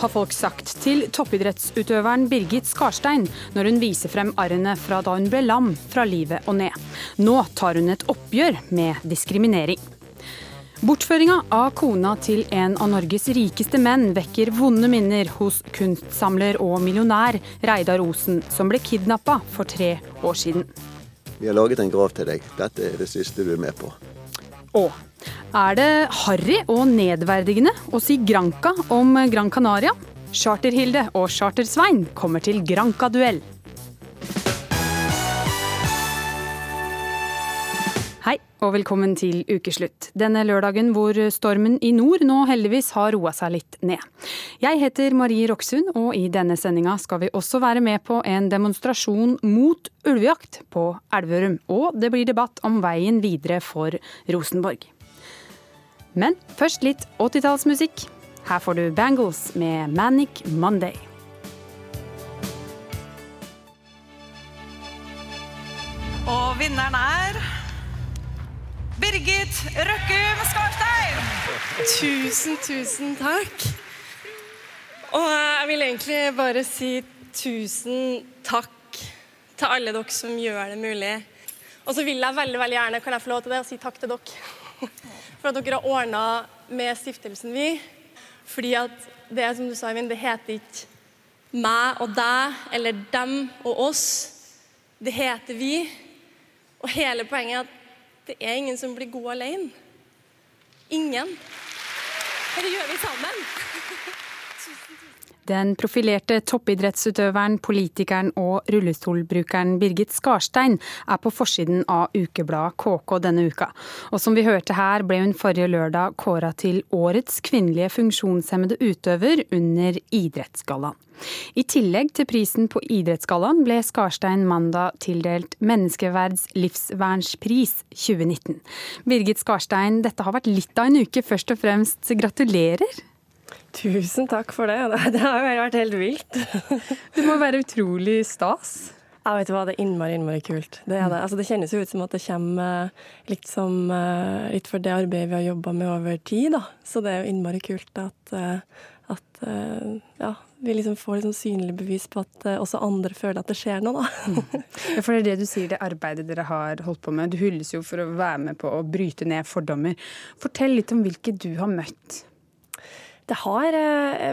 Har folk sagt til toppidrettsutøveren Birgit Skarstein når hun viser frem arrene fra da hun ble lam fra livet og ned. Nå tar hun et oppgjør med diskriminering. Bortføringa av kona til en av Norges rikeste menn vekker vonde minner hos kunstsamler og millionær Reidar Osen, som ble kidnappa for tre år siden. Vi har laget en grav til deg. Dette er det siste du er med på. Og er det harry og nedverdigende å si Granca om Gran Canaria? Charter-Hilde og Charter-Svein kommer til Granca-duell. Hei og velkommen til ukeslutt. Denne lørdagen hvor stormen i nord nå heldigvis har roa seg litt ned. Jeg heter Marie Roksund, og i denne sendinga skal vi også være med på en demonstrasjon mot ulvejakt på Elverum. Og det blir debatt om veien videre for Rosenborg. Men først litt 80-tallsmusikk. Her får du Bangles med Manic Monday. Og vinneren er Birgit Røkkum Skarstein! Tusen, tusen takk. Og jeg vil egentlig bare si tusen takk til alle dere som gjør det mulig. Og så vil jeg veldig veldig gjerne kan jeg få lov til det, å si takk til dere. For at dere har ordna med Stiftelsen Vi. Fordi at det som du sa, Eivind, det heter ikke meg og deg eller dem og oss. Det heter vi. Og hele poenget er at det er ingen som blir god alene. Ingen. Det gjør vi sammen. Den profilerte toppidrettsutøveren, politikeren og rullestolbrukeren Birgit Skarstein er på forsiden av ukebladet KK denne uka. Og som vi hørte her, ble hun forrige lørdag kåra til årets kvinnelige funksjonshemmede utøver under Idrettsgallaen. I tillegg til prisen på Idrettsgallaen ble Skarstein mandag tildelt Menneskeverds livsvernspris 2019. Birgit Skarstein, dette har vært litt av en uke. Først og fremst gratulerer. Tusen takk for det. Det har jo vært helt vilt. Det må være utrolig stas? Ja, vet du hva, det er innmari, innmari kult. Det, er det. Altså, det kjennes jo ut som at det kommer litt, som, litt for det arbeidet vi har jobba med over tid. Da. Så det er jo innmari kult at, at ja, vi liksom får liksom synlig bevis på at også andre føler at det skjer noe, da. Ja, for det er det du sier, det arbeidet dere har holdt på med. Du hylles jo for å være med på å bryte ned fordommer. Fortell litt om hvilke du har møtt. Det har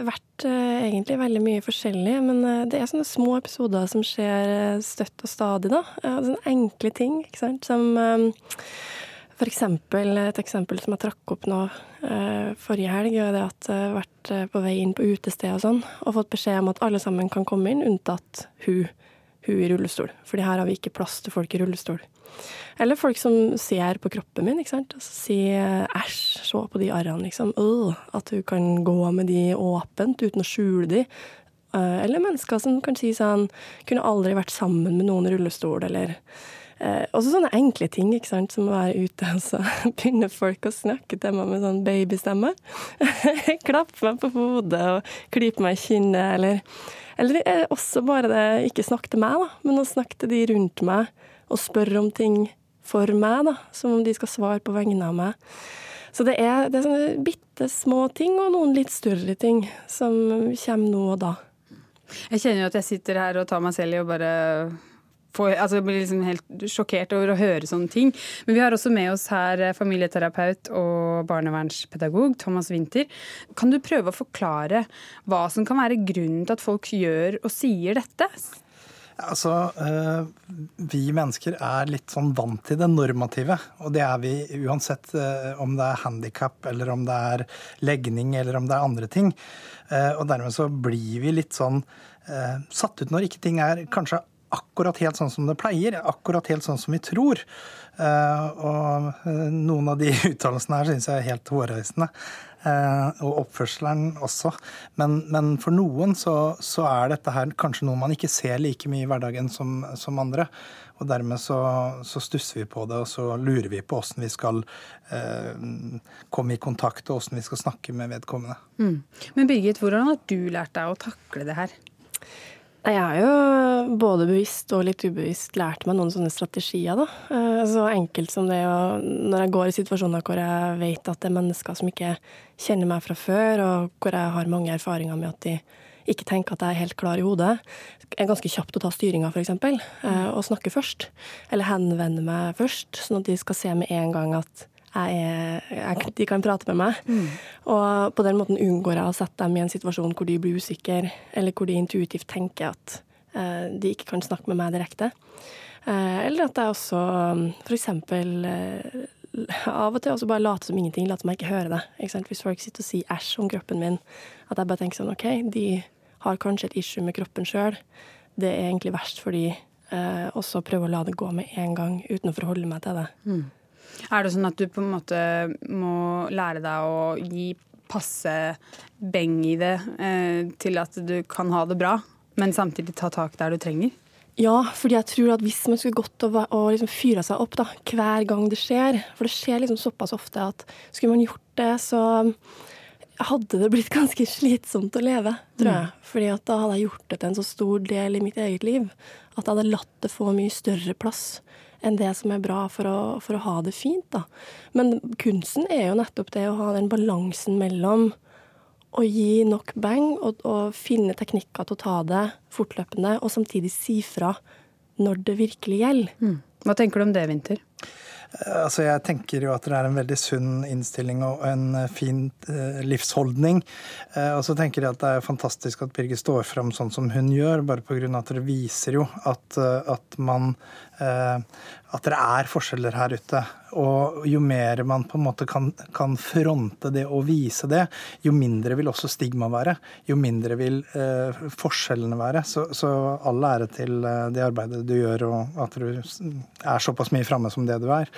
vært egentlig veldig mye forskjellig, men det er sånne små episoder som skjer støtt og stadig. da. Sånne enkle ting, ikke sant. Som for eksempel, et eksempel som jeg trakk opp nå forrige helg, er det at jeg har vært på vei inn på utested og sånn, og fått beskjed om at alle sammen kan komme inn, unntatt hun, hun i rullestol. Fordi her har vi ikke plass til folk i rullestol. Eller folk som ser på kroppen min ikke sant? og sier æsj, se på de arrene, liksom. Øh, at du kan gå med de åpent uten å skjule de. Eller mennesker som kan si sånn Kunne aldri vært sammen med noen i rullestol, eller eh, Også sånne enkle ting, ikke sant, som å være ute, og så begynner folk å snakke til meg med sånn babystemme. Klappe meg på hodet og klype meg i kinnet, eller Eller også bare det ikke snakke til meg, da, men å snakke til de rundt meg og spør om ting for meg, da, som om de skal svare på vegne av meg. Så det er, det er sånne bitte små ting, og noen litt større ting, som kommer nå og da. Jeg kjenner jo at jeg sitter her og tar meg selv i å bare få, altså jeg blir liksom helt sjokkert over å høre sånne ting. Men vi har også med oss her familieterapeut og barnevernspedagog Thomas Winther. Kan du prøve å forklare hva som kan være grunnen til at folk gjør og sier dette? Altså, Vi mennesker er litt sånn vant til det normative. Og det er vi uansett om det er handikap, eller om det er legning, eller om det er andre ting. Og dermed så blir vi litt sånn satt ut når ikke ting er kanskje akkurat helt sånn som det pleier. Akkurat helt sånn som vi tror. Og noen av de uttalelsene her syns jeg er helt hårreisende. Og oppførselen også. Men, men for noen så, så, er dette her kanskje noe man ikke ser like mye i hverdagen som, som andre. Og dermed så, så, stusser vi på det, og så lurer vi på åssen vi skal eh, komme i kontakt, og åssen vi skal snakke med vedkommende. Mm. Men Birgit, hvordan har du lært deg å takle det her? Jeg har jo både bevisst og litt ubevisst lært meg noen sånne strategier. da. Eh, så enkelt som det å Når jeg går i situasjoner hvor jeg vet at det er mennesker som ikke kjenner meg fra før, og hvor jeg har mange erfaringer med at de ikke tenker at jeg er helt klar i hodet, er ganske kjapt å ta styringa, f.eks., eh, og snakke først. Eller henvende meg først, sånn at de skal se med en gang at jeg jeg, de kan prate med meg. Mm. Og på den måten unngår jeg å sette dem i en situasjon hvor de blir usikre, eller hvor de intuitivt tenker at eh, de ikke kan snakke med meg direkte. Eh, eller at jeg også f.eks. Eh, av og til også bare later som ingenting, later som jeg ikke hører det. Ikke Hvis folk sitter og sier æsj om kroppen min, at jeg bare tenker sånn OK, de har kanskje et issue med kroppen sjøl. Det er egentlig verst for de, eh, også prøve å la det gå med en gang uten å forholde meg til det. Mm. Er det sånn at du på en måte må lære deg å gi passe beng i det eh, til at du kan ha det bra, men samtidig ta tak der du trenger? Ja, fordi jeg tror at hvis man skulle gått og, og liksom fyra seg opp da, hver gang det skjer For det skjer liksom såpass ofte at skulle man gjort det, så hadde det blitt ganske slitsomt å leve, tror jeg. Mm. Fordi at da hadde jeg gjort det til en så stor del i mitt eget liv at jeg hadde latt det få mye større plass enn det som er bra for å, for å ha det fint. Da. Men kunsten er jo nettopp det å ha den balansen mellom å gi nok bang og, og finne teknikker til å ta det fortløpende, og samtidig si fra når det virkelig gjelder. Mm. Hva tenker du om det, Vinter? Eh, altså jeg tenker jo at det er en veldig sunn innstilling og en eh, fin eh, livsholdning. Og så tenker jeg at det er fantastisk at Birgit står fram sånn som hun gjør, bare pga. at det viser jo at, at man at det er forskjeller her ute. Og jo mer man på en måte kan, kan fronte det og vise det, jo mindre vil også stigma være. Jo mindre vil eh, forskjellene være. Så, så all ære til det arbeidet du gjør, og at du er såpass mye framme som det du er.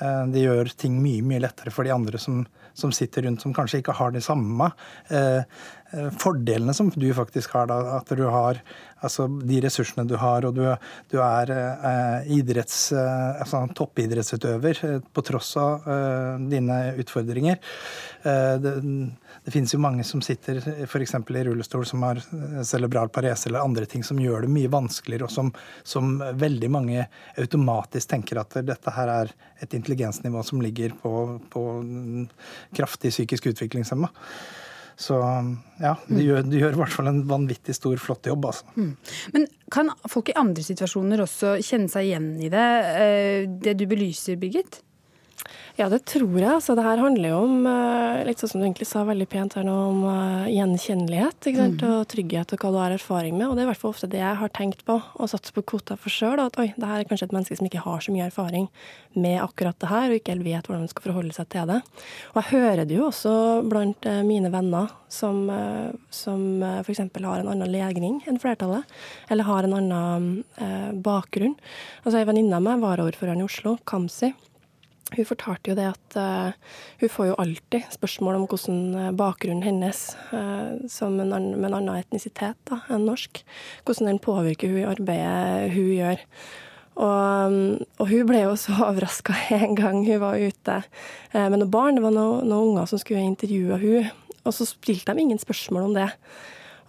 Eh, det gjør ting mye, mye lettere for de andre som, som sitter rundt, som kanskje ikke har de samme eh, eh fordelene som du faktisk har. Da, at du har altså de ressursene du har, og du, du er eh, idretts, eh, altså toppidrettsutøver eh, på tross av dine utfordringer. Det, det, finnes jo mange som sitter f.eks. i rullestol som har eh, cerebral parese eller andre ting som gjør det mye vanskeligere, og som, som veldig mange automatisk tenker at dette her er et intelligensnivå som ligger på, på kraftig psykisk utviklingshemma. Så ja, de gjør, de gjør, i hvert fall en vanvittig stor, flott jobb. Altså. Mm. Men kan folk i andre situasjoner også kjenne seg igjen i det, eh, det du belyser, Birgit? Ja, det tror jeg. Altså, det her handler jo om, eh, litt sånn som du egentlig sa veldig pent her nå, om uh, gjenkjennelighet mm. og trygghet og hva du har erfaring med. Og det er i hvert fall ofte det jeg har tenkt på og satt på kvota for sjøl. At oi, det her er kanskje et menneske som ikke har så mye erfaring med akkurat det her, og ikke helt vet hvordan man skal forholde seg til det. Og jeg hører det jo også blant uh, mine venner som, som f.eks. har en annen legning enn flertallet, eller har en annen bakgrunn. Altså Ei venninne av meg, varaordføreren i Oslo, Kamzy, hun fortalte jo det at uh, hun får jo alltid spørsmål om hvordan eh, bakgrunnen hennes, uh, som en annen, med en annen etnisitet da, enn norsk, hvordan den påvirker hun i arbeidet hun gjør. Og, og hun ble jo så overraska en gang hun var ute uh, med noen barn. Det var noen, noen unger som skulle intervjue hun, og så stilte de ingen spørsmål om det.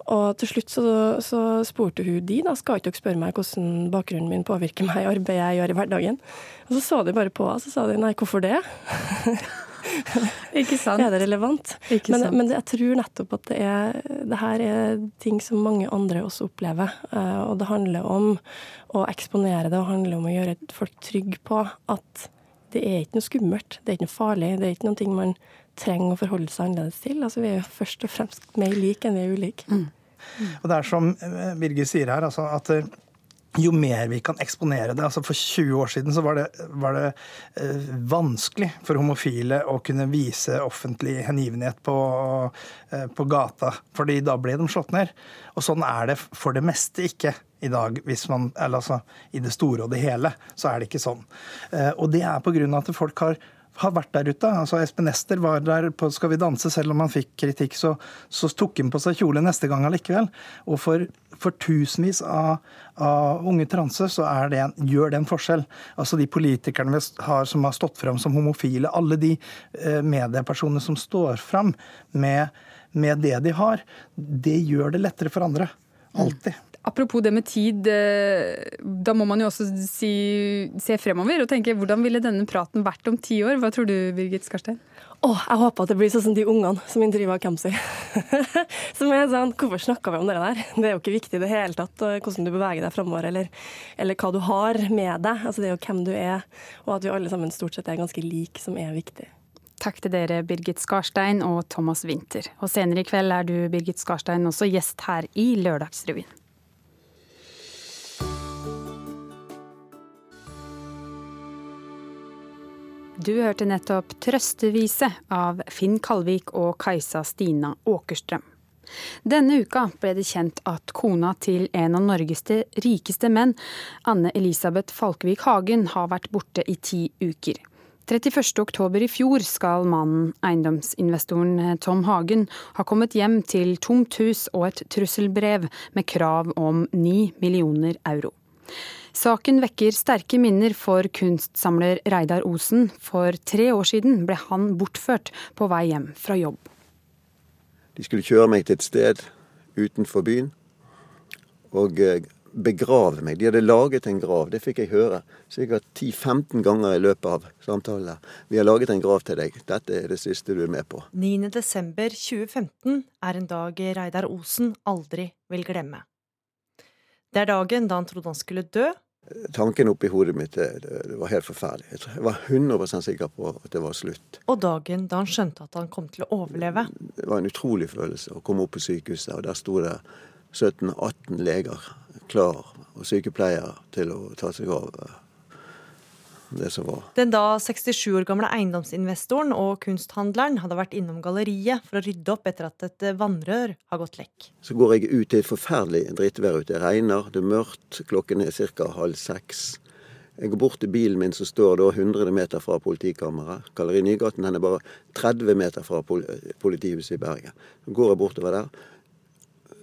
Og til slutt så, så, spurte hun de, da skal ikke dere spørre meg hvordan bakgrunnen min påvirker meg i arbeidet jeg gjør i hverdagen. Og så så de bare på og så sa de nei, hvorfor det? Ikke sant. Er det relevant? Ikke men, men jeg tror nettopp at det, er, det her er ting som mange andre også opplever. Eh, og det handler om å eksponere det, og handler om å gjøre folk trygge på at det er ikke noe skummelt, det er ikke noe farlig, det er ikke noe man trenger å forholde seg annerledes til. Altså, vi er jo først og fremst mer like enn vi er ulike. Mm. Mm. Og det er som Birgit Birger sier her, altså at eh, jo mer vi kan eksponere det altså For 20 år siden så var det, var det eh, vanskelig for homofile å kunne vise offentlig hengivenhet på, eh, på, gata, fordi da ble de slått ned. Og sånn er det for det meste ikke i dag. Hvis man, eller altså, I det store og det hele så er det ikke sånn. Eh, og det er på grunn av at folk har har vært der ute. Altså Espen Ester var der på Skal vi danse, selv om han fikk kritikk, så, så tok han på seg kjole neste gang allikevel. Og for, for tusenvis av, av, unge transe så det en, gjør det en forskjell. Altså de politikerne vi har, som har stått fram som homofile, alle de eh, mediepersonene som står fram med, med det de har, det gjør det lettere for andre. Alltid. Apropos det med tid, eh, da må man jo også si, se fremover og tenke hvordan ville denne praten vært om ti år? Hva tror du, Birgit Skarstein? Åh, jeg håper at det blir sånn som de ungene som intervjua Kamzy. som er sånn Hvorfor snakka vi om det der? Det er jo ikke viktig i det hele tatt hvordan du beveger deg framover, eller, eller, hva du har med deg. Altså Det er jo hvem du er, og at vi alle sammen stort sett er ganske like, som er viktig. Takk til dere, Birgit Skarstein og Thomas Winther. Og senere i kveld er du, Birgit Skarstein, også gjest her i Lørdagsrevyen. Du hørte nettopp 'Trøstevise' av Finn Kalvik og Kajsa Stina Åkerstrøm. Denne uka ble det kjent at kona til en av Norges rikeste menn, Anne Elisabeth Falkevik Hagen, har vært borte i ti uker. 31.10 i fjor skal mannen, eiendomsinvestoren Tom Hagen, ha kommet hjem til tomt hus og et trusselbrev med krav om 9 millioner euro. Saken vekker sterke minner for kunstsamler Reidar Osen. For tre år siden ble han bortført på vei hjem fra jobb. De skulle kjøre meg til et sted utenfor byen og eh, begrave meg. De hadde laget en grav, det fikk jeg høre sikkert 10-15 ganger i løpet av samtalen. Vi har laget en grav til deg, dette er det siste du er med på. 9.12.2015 er en dag Reidar Osen aldri vil glemme. Det er dagen da han trodde han skulle dø. Tanken oppi hodet mitt det, det var helt forferdelig. Jeg var 100 sikker på at det var slutt. Og dagen da han skjønte at han kom til å overleve. Det var en utrolig følelse å komme opp på sykehuset, og der sto det 17-18 leger klar, og sykepleiere til å ta seg av det som var. Den da 67 år gamle eiendomsinvestoren og kunsthandleren hadde vært innom galleriet for å rydde opp etter at et vannrør har gått lekk. Så går jeg ut i et forferdelig drittvær ute. Det regner, det er mørkt, klokken er ca. halv seks. Jeg går bort til bilen min som står da 100 meter fra politikammeret. Galleri Nygaten den er bare 30 meter fra politihuset i Bergen. Så går jeg bortover der.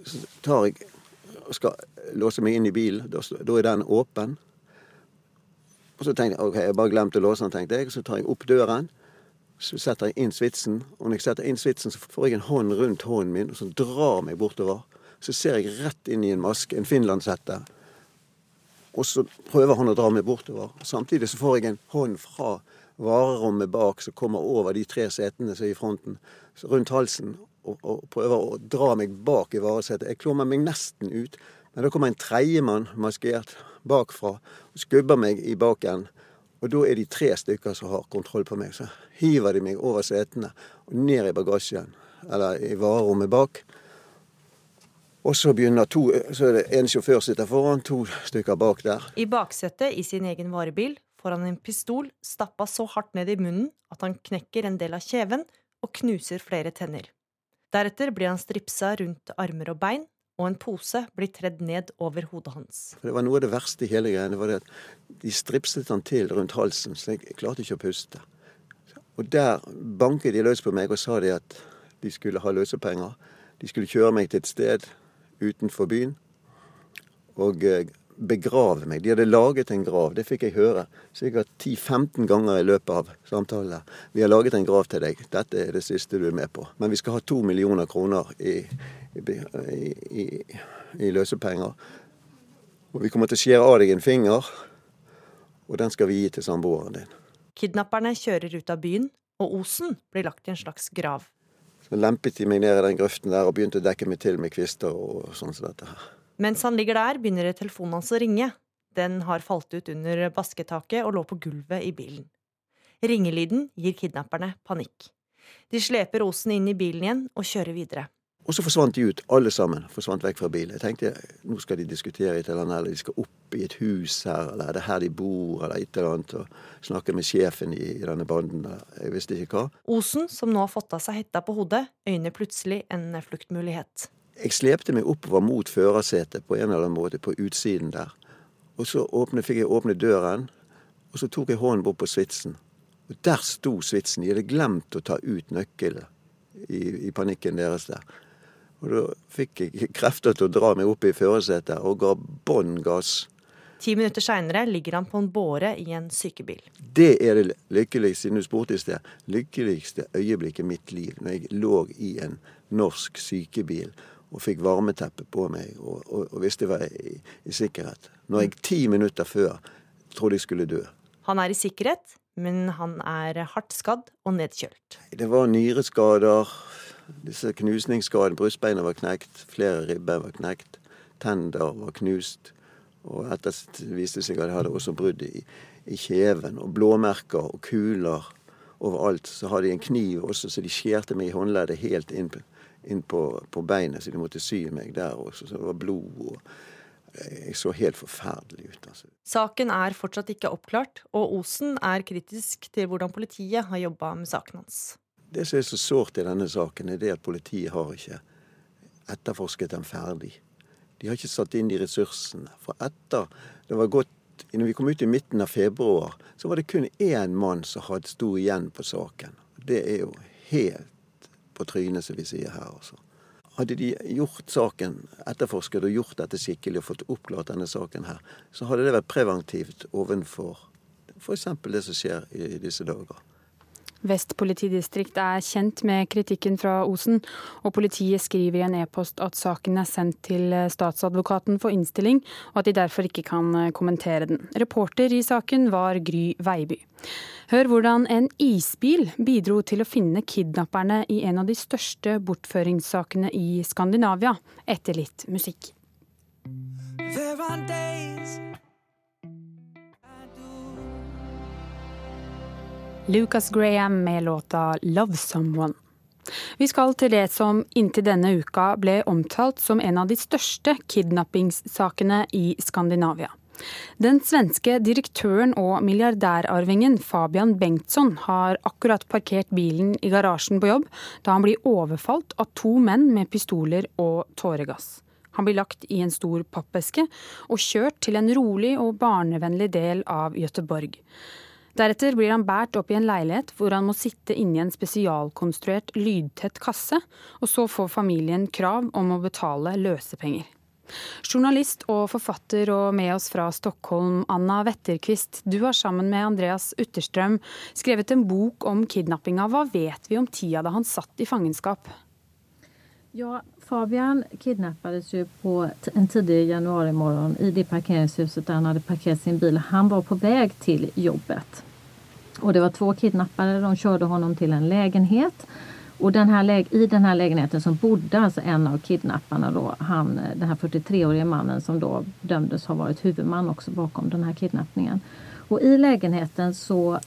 Så tar jeg og skal låse meg inn i bilen. Da, da er den åpen. Og så tenkte jeg ok, jeg bare glemte å låse den, tenkte jeg. Så tar jeg opp døren. Så setter jeg inn svitsen. Og når jeg setter inn svitsen, så får jeg en hånd rundt hånden min, og så drar meg bortover. Så ser jeg rett inn i en maske, en finlandshette. Og så prøver han å dra meg bortover. Samtidig så får jeg en hånd fra varerommet bak som kommer over de tre setene som er i fronten, rundt halsen, og, og prøver å dra meg bak i varesetet. Jeg klummer meg nesten ut, men da kommer en tredjemann maskert bakfra og skubber meg i baken. Og da er de tre stykker som har kontroll på meg. Så hiver de meg over setene og ned i bagasjen, eller i varerommet bak. Og så begynner to, så er det en sjåfør sitter foran, to stykker bak der. I baksetet i sin egen varebil får han en pistol stappa så hardt ned i munnen at han knekker en del av kjeven og knuser flere tenner. Deretter blir han stripsa rundt armer og bein og en pose blir tredd ned over hodet hans. Det var Noe av det verste i hele greia var det at de stripset han til rundt halsen, så jeg klarte ikke å puste. Og der banket de løs på meg og sa de at de skulle ha løsepenger. De skulle kjøre meg til et sted utenfor byen og eh, begrave meg. De hadde laget en grav, det fikk jeg høre sikkert 10-15 ganger i løpet av samtalen. Vi har laget en grav til deg, dette er det siste du er med på. Men vi skal ha to millioner kroner i, i, i, i løsepenger. Og vi kommer til å skjære av deg en finger, og den skal vi gi til samboeren din. Kidnapperne kjører ut av byen, og Osen blir lagt i en slags grav. Så lempet de meg ned i den grøften der og begynte å dekke meg til med kvister og sånn som dette her. Mens han ligger der, begynner telefonen hans å ringe. Den har falt ut under basketaket og lå på gulvet i bilen. Ringelyden gir kidnapperne panikk. De sleper Osen inn i bilen igjen og kjører videre. Og så forsvant de ut, alle sammen. Forsvant vekk fra bilen. Jeg tenkte nå skal de diskutere et eller annet, eller de skal opp i et hus her, eller er det her de bor, eller et eller annet, og snakke med sjefen i, i denne banden. Jeg visste ikke hva. Osen, som nå har fått av seg hetta på hodet, øyner plutselig en fluktmulighet. Jeg slepte meg oppover mot førersetet på en eller annen måte, på utsiden der. Og så åpne, fikk jeg åpne døren, og så tok jeg hånden bort på svitsen. Og der sto svitsen. De hadde glemt å ta ut nøkkelen i, i panikken deres der. Og da fikk jeg krefter til å dra meg opp i førersetet og ga bånn gass. Ti minutter seinere ligger han på en båre i en sykebil. Det er det lykkeligste, siden du spurte i sted, lykkeligste øyeblikket i mitt liv. Når jeg lå i en norsk sykebil og fikk varmeteppe på meg og, og, og visste jeg var i, i, sikkerhet. Når jeg ti minutter før trodde jeg skulle dø. Han er i sikkerhet, men han er hardt skadd og nedkjølt. Det var nyreskader, disse knusningsskadene. Brystbeina var knekt, flere ribber var knekt, tender var knust. Og etter viste seg at jeg hadde også brudd i, i kjeven, og blåmerker og kuler overalt. Så hadde de en kniv også, så de skjærte meg i håndleddet helt inn inn på, på, beinet, så de måtte sy meg der også. Så det var blod. og Jeg så helt forferdelig ut. altså. Saken er fortsatt ikke oppklart, og Osen er kritisk til hvordan politiet har jobba med saken hans. Det som er så sårt i denne saken, er det at politiet har ikke etterforsket den ferdig. De har ikke satt inn de ressursene. For etter det var gått når vi kom ut i midten av februar, så var det kun én mann som hadde sto igjen på saken. Det er jo helt på trynet, som vi sier her. Også. Hadde de gjort saken, etterforsket og gjort dette skikkelig og fått oppklart denne saken her, så hadde det vært preventivt ovenfor f.eks. det som skjer i disse dager. Vest politidistrikt er kjent med kritikken fra Osen, og politiet skriver i en e-post at saken er sendt til statsadvokaten for innstilling, og at de derfor ikke kan kommentere den. Reporter i saken var Gry Veiby. Hør hvordan en isbil bidro til å finne kidnapperne i en av de største bortføringssakene i Skandinavia, etter litt musikk. Lucas Graham med låta 'Love Someone'. Vi skal til det som inntil denne uka ble omtalt som en av de største kidnappingssakene i Skandinavia. Den svenske direktøren og milliardærarvingen Fabian Bengtsson har akkurat parkert bilen i garasjen på jobb da han blir overfalt av to menn med pistoler og tåregass. Han blir lagt i en stor pappeske og kjørt til en rolig og barnevennlig del av Göteborg. Deretter blir han båret opp i en leilighet hvor han må sitte inni en spesialkonstruert lydtett kasse, og så får familien krav om å betale løsepenger. Journalist og forfatter og med oss fra Stockholm, Anna Wetterquist. Du har sammen med Andreas Utterstrøm skrevet en bok om kidnappinga. Hva vet vi om tida da han satt i fangenskap? Ja, Fabian kidnappades jo på en tidlig januarimorgon i det parkeringshuset der han hadde parkert sin bil. Han var på vei til jobbet. Og det var två kidnappere. De körde honom til en lägenhet och den här, i den här lägenheten som bodde alltså en av kidnapparna då, han, den här 43-årige mannen som då dömdes ha varit huvudman också bakom den här kidnappningen. Och i lägenheten så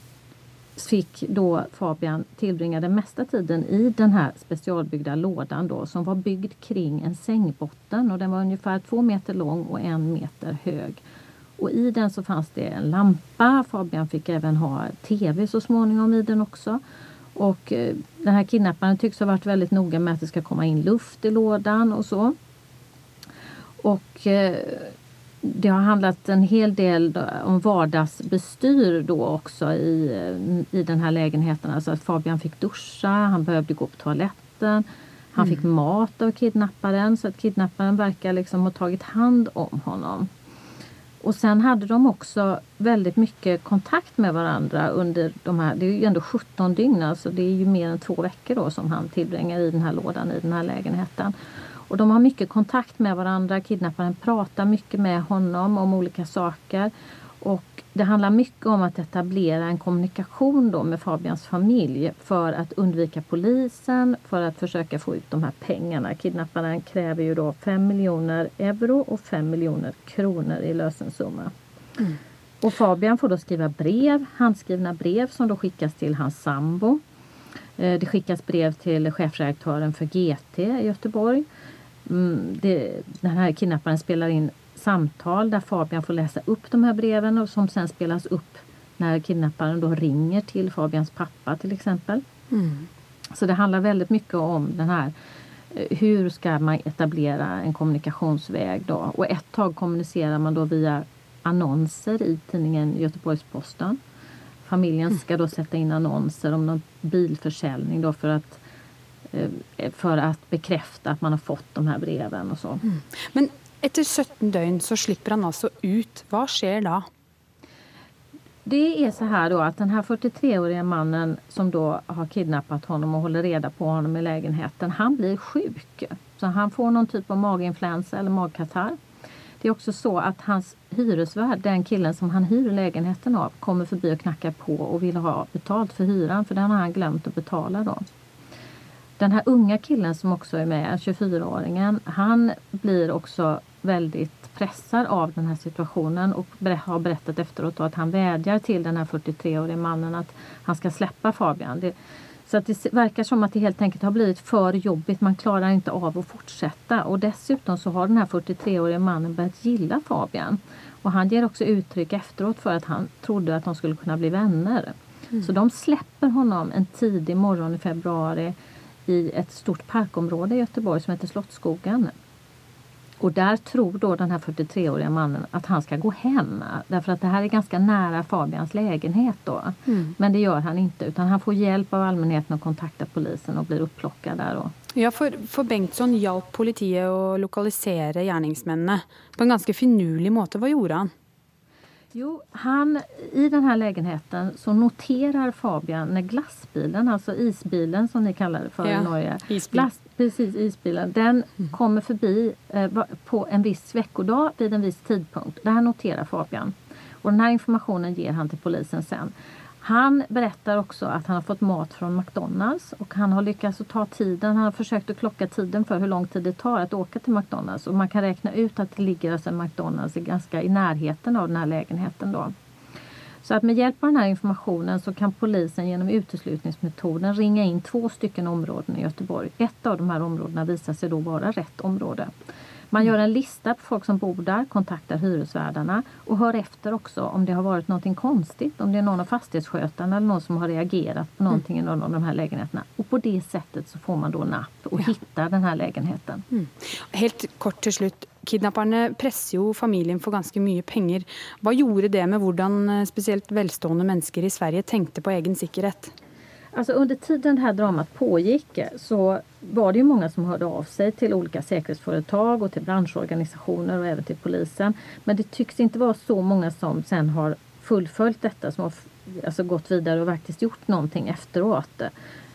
fick då Fabian tillbringa den mesta tiden i den här specialbyggda lådan då som var byggd kring en sängbotten och den var ungefär två meter lång och en meter hög. Och i den så fanns det en lampa. Fabian fick även ha tv så småningom i den också. Och eh, den här kidnapparen tycks ha varit väldigt noga med att det ska komma in luft i lådan och så. Och eh, det har handlat en hel del om vardagsbestyr då också i, eh, i den här lägenheten. Alltså att Fabian fick duscha, han behövde gå på toaletten. Han mm. fick mat av kidnapparen så att kidnapparen verkar liksom ha tagit hand om honom. Och sen hade de också väldigt mycket kontakt med varandra under de här, det är ju ändå 17 dygn, alltså det är ju mer än två veckor då som han tillbringar i den här lådan, i den här lägenheten. Och de har mycket kontakt med varandra, kidnapparen pratar mycket med honom om olika saker. Och det handlar mycket om att etablera en kommunikation då med Fabians familj för att undvika polisen, för att försöka få ut de här pengarna. Kidnapparen kräver ju då 5 miljoner euro och 5 miljoner kronor i lösensumma. Mm. Och Fabian får då skriva brev, handskrivna brev som då skickas till hans sambo. Eh, det skickas brev till chefredaktören för GT i Göteborg. Mm, det, den här kidnapparen spelar in samtal där Fabian får läsa upp de här breven och som sen spelas upp när kidnapparen då ringer till Fabians pappa till exempel. Mm. Så det handlar väldigt mycket om den här eh, hur ska man etablera en kommunikationsväg då? Och ett tag kommunicerar man då via annonser i tidningen Göteborgs-Posten. Familjen da ska då sätta in annonser om någon bilförsäljning då för att eh, för att bekräfta att man har fått de här breven och så. Mm. Men Etter 17 døgn så slipper han altså ut. Hva skjer da? Det är så här då att den här 43-årige mannen som då har kidnappat honom och håller reda på honom i lägenheten, han blir sjuk. Så han får någon typ av maginfluensa eller magkatarr. Det är också så att hans hyresvärd, den killen som han hyr lägenheten av, kommer förbi och knackar på och vill ha betalt för hyran för den har han glömt att betala då. Den här unga killen som också är med, 24-åringen, han blir också väldigt pressad av den här situationen och har berättat efteråt att han vädjar till den här 43-årige mannen att han ska släppa Fabian. Det, så att det verkar som att det helt enkelt har blivit för jobbigt. Man klarar inte av att fortsätta. Och dessutom så har den här 43-årige mannen börjat gilla Fabian. Och han ger också uttryck efteråt för att han trodde att de skulle kunna bli vänner. Mm. Så de släpper honom en tidig morgon i februari i ett stort parkområde i Göteborg som heter Slottsskogen. Och där tror då den här 43-årige mannen att han ska gå hem. Därför att det här är ganska nära Fabians lägenhet då. Mm. Men det gör han inte utan han får hjälp av allmänheten att kontakta polisen och blir upplockad där. Då. Ja, for, for Bengtsson hjalp politiet å lokalisere gjerningsmennene på en ganske finurlig måte. Hva gjorde han? Jo, han, I den här lägenheten så noterar Fabian när glassbilen, alltså isbilen som ni kallar det för ja, i Norge. Isbil. Glass, precis, isbilen. Den mm. kommer förbi eh, på en viss veckodag vid en viss tidpunkt. Det här noterar Fabian. Och den här informationen ger han till polisen sen. Han berättar också att han har fått mat från McDonalds och han har lyckats att ta tiden. Han har försökt att klocka tiden för hur lång tid det tar att åka till McDonalds och man kan räkna ut att det ligger alltså en McDonalds ganska i närheten av den här lägenheten då. Så att med hjälp av den här informationen så kan polisen genom uteslutningsmetoden ringa in två stycken områden i Göteborg. Ett av de här områdena visar sig då vara rätt område. Man gör en lista på folk som bor där, kontaktar hyresvärdarna och hör efter också om det har varit någonting konstigt. Om det är någon av fastighetsskötarna eller någon som har reagerat på någonting mm. i någon av de här lägenheterna. Och på det sättet så får man då napp och ja. hittar den här lägenheten. Mm. Helt kort till slut. Kidnapperne presser jo familien for ganske mye penger. Hva gjorde det med hvordan eh, spesielt velstående mennesker i Sverige tenkte på egen sikkerhet? Alltså under tiden det här dramat pågick så var det ju många som hörde av sig till olika säkerhetsföretag och till branschorganisationer och även till polisen. Men det tycks inte vara så många som sen har fullföljt detta, som har alltså gått vidare och faktiskt gjort någonting efteråt.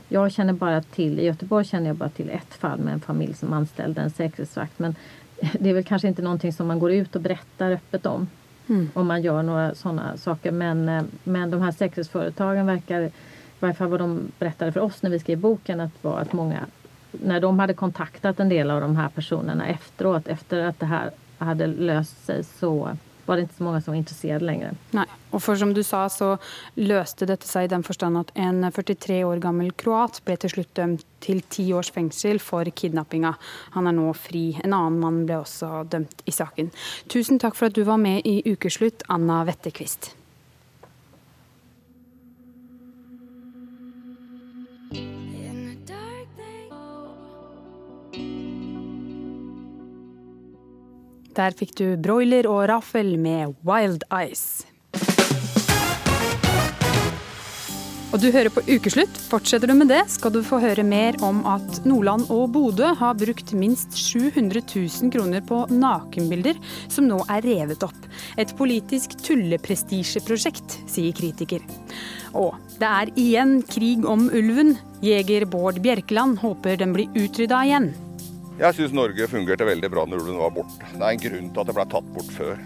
Jag känner bara till, i Göteborg känner jag bara till ett fall med en familj som anställde en säkerhetsvakt. Men det är väl kanske inte någonting som man går ut och berättar öppet om. Mm. Om man gör några sådana saker. Men, eh, men de här säkerhetsföretagen verkar i varje fall vad de berättade för oss när vi skrev boken, att var att många, när de hade kontaktat en del av de här personerna efteråt, efter att det här hade löst sig, så var det inte så många som var intresserade längre. Nej, och för som du sa så löste detta sig i den förstånd att en 43 år gammal kroat blev till slut dömd till 10 års fengsel för kidnappinga. Han är nu fri. En annan man blev också dömd i saken. Tusen tack för att du var med i Ukeslutt, Anna Wetterqvist. Der fikk du broiler og raffel med Wild Ice. Og du hører på Ukeslutt. Fortsetter du med det, skal du få høre mer om at Nordland og Bodø har brukt minst 700 000 kroner på nakenbilder som nå er revet opp. Et politisk tulleprestisjeprosjekt, sier kritiker. Og det er igjen krig om ulven. Jeger Bård Bjerkeland håper den blir utrydda igjen. Jeg syns Norge fungerte veldig bra når ulven var borte. Det er en grunn til at det ble tatt bort før.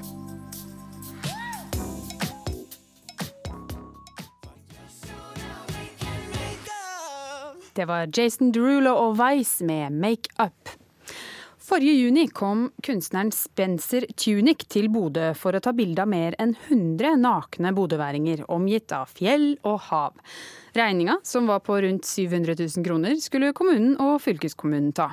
Det var Jason Derulo og Vice med 'Make Up'. Forrige juni kom kunstneren Spencer Tunic til Bodø for å ta bilde av mer enn 100 nakne bodøværinger, omgitt av fjell og hav. Regninga, som var på rundt 700 000 kroner, skulle kommunen og fylkeskommunen ta.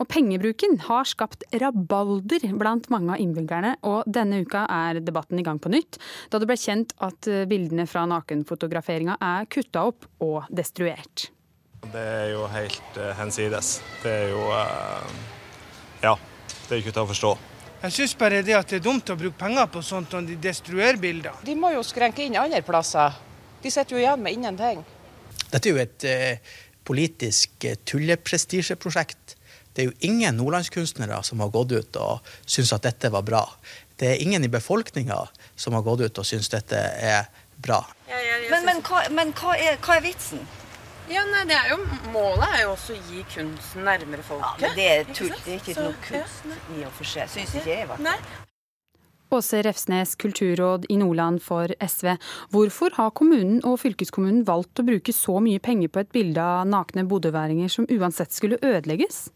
Og pengebruken har skapt rabalder blant mange av innbyggerne, og denne uka er debatten i gang på nytt, da det ble kjent at bildene fra nakenfotograferinga er kutta opp og destruert. Det er jo helt uh, hensides. Det er jo uh ja, det er ikke til å forstå. Jeg syns bare det at det er dumt å bruke penger på sånt når de destruerer bilder. De må jo skrenke inn andre plasser. De sitter jo igjen med ingenting. Dette er jo et eh, politisk eh, tulleprestisjeprosjekt. Det er jo ingen nordlandskunstnere som har gått ut og syns at dette var bra. Det er ingen i befolkninga som har gått ut og syns dette er bra. Men, men, hva, men hva, er, hva, er, vitsen? Ja, nei, det er jo, Målet er jo også å gi kunsten nærmere folket. Ja, men det er tull. Det er ikke Så- noe kunst i og for seg. Syns ikke jeg, i hvert fall. Nei. Åse Refsnes, kulturråd i Nordland for SV. Hvorfor har kommunen og fylkeskommunen valgt å bruke så mye penger på et bilde av nakne bodøværinger som uansett skulle ødelegges?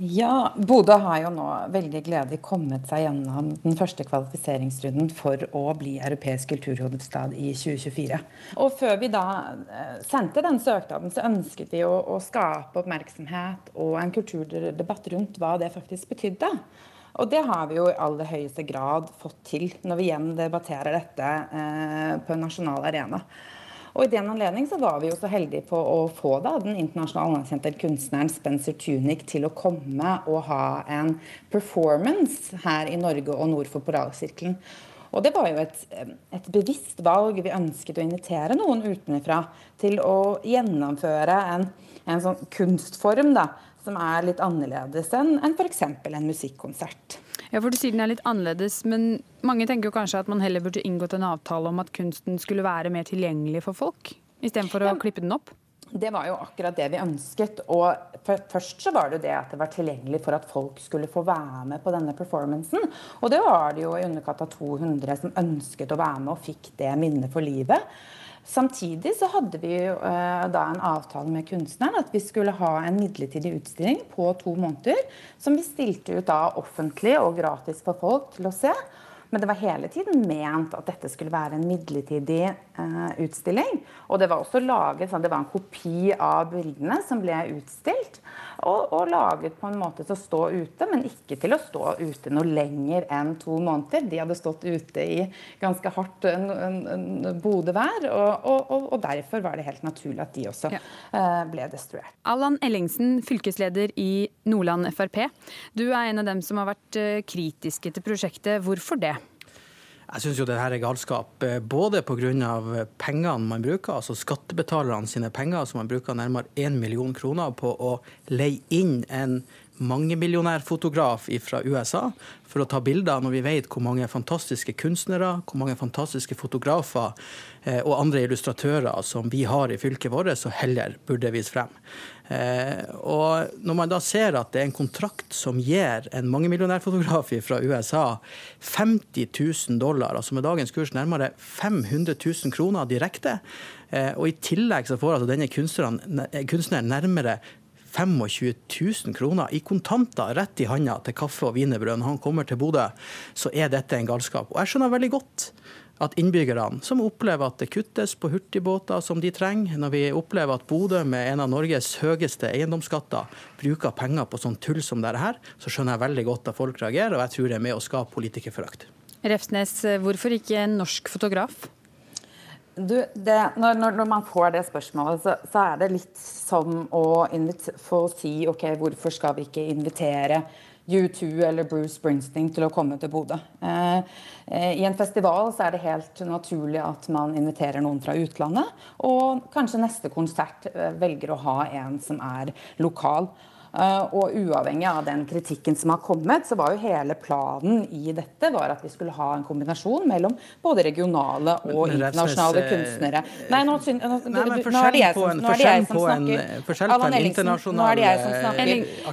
Ja, Bodø har jo nå veldig gledelig kommet seg gjennom den første kvalifiseringsrunden for å bli europeisk kulturhovedstad i 2024. Og før vi da eh, sendte den søknaden, så ønsket vi å, å skape oppmerksomhet og en kulturdebatt rundt hva det faktisk betydde. Og det har vi jo i aller høyeste grad fått til når vi igjen debatterer dette eh, på en nasjonal arena. Og I den anledning så var vi jo så heldige på å få da, den internasjonale anerkjente kunstneren Spencer Tunick til å komme og ha en performance her i Norge og nord for poralsirkelen. Og det var jo et, et, bevisst valg. Vi ønsket å invitere noen utenfra til å gjennomføre en, en sånn kunstform da, som er litt annerledes enn en f.eks. en musikkonsert. Ja, for Du sier den er litt annerledes, men mange tenker jo kanskje at man heller burde inngått en avtale om at kunsten skulle være mer tilgjengelig for folk, istedenfor å ja. klippe den opp? Det var jo akkurat det vi ønsket. Og først så var det jo det at det var tilgjengelig for at folk skulle få være med på denne performancen. Og det var det jo i underkant av 200 som ønsket å være med og fikk det minnet for livet. Samtidig så hadde vi eh, da en avtale med kunstneren at vi skulle ha en midlertidig utstilling på to måneder. Som vi stilte ut da offentlig og gratis for folk til å se. Men det var hele tiden ment at dette skulle være en midlertidig eh, utstilling. Og det var også laget sånn, det var en kopi av bildene som ble utstilt. Og, og, laget på en måte til å stå ute, men ikke til å stå ute noe lenger enn to måneder. De hadde stått ute i ganske hardt bodevær, og, og, og, derfor var det helt naturlig at de også ja. eh, ble destruert. Allan Ellingsen, fylkesleder i Nordland Frp. Du er en av dem som har vært eh, kritiske til prosjektet. Hvorfor det? Jeg syns jo det her er galskap. Eh, både pga. pengene man bruker, altså skattebetalerne sine penger, som man bruker nærmere 1 million kroner på å leie inn en mangemillionærfotograf fra USA for å ta bilder, når vi vet hvor mange fantastiske kunstnere, hvor mange fantastiske fotografer eh, og andre illustratører som vi har i fylket vårt, så heller burde vise frem. Eh, og når man da ser at det er en kontrakt som gir en mangemillionærfotograf fra USA 50 000 dollar, altså med dagens kurs nærmere 500 000 kroner direkte, eh, og i tillegg så får altså denne kunstneren nærmere 25 000 kroner i kontanter rett i handa til kaffe og wienerbrød når han kommer til Bodø, så er dette en galskap. Og jeg skjønner veldig godt at innbyggerne, som opplever at det kuttes på hurtigbåter som de trenger, når vi opplever at Bodø med en av Norges høyeste eiendomsskatter bruker penger på sånn tull som dette her, så skjønner jeg veldig godt at folk reagerer, og jeg tror det er med å skape politikerforakt. Refsnes, hvorfor ikke en norsk fotograf? Du, det, når, når, man får det spørsmålet, så, så er det litt som å få si OK, hvorfor skal vi ikke invitere U2 eller Bruce Springsteen til å komme til Bodø. Eh, eh, I en festival så er det helt naturlig at man inviterer noen fra utlandet. Og kanskje neste konsert eh, velger å ha en som er lokal. Eh, og uavhengig av den kritikken som har kommet, så var jo hele planen i dette var at vi skulle ha en kombinasjon mellom både regionale og internasjonale eh, kunstnere. Nei, nå, nå, nå, nå er det jeg som, nå er det jeg som snakker. Forskjell på en internasjonal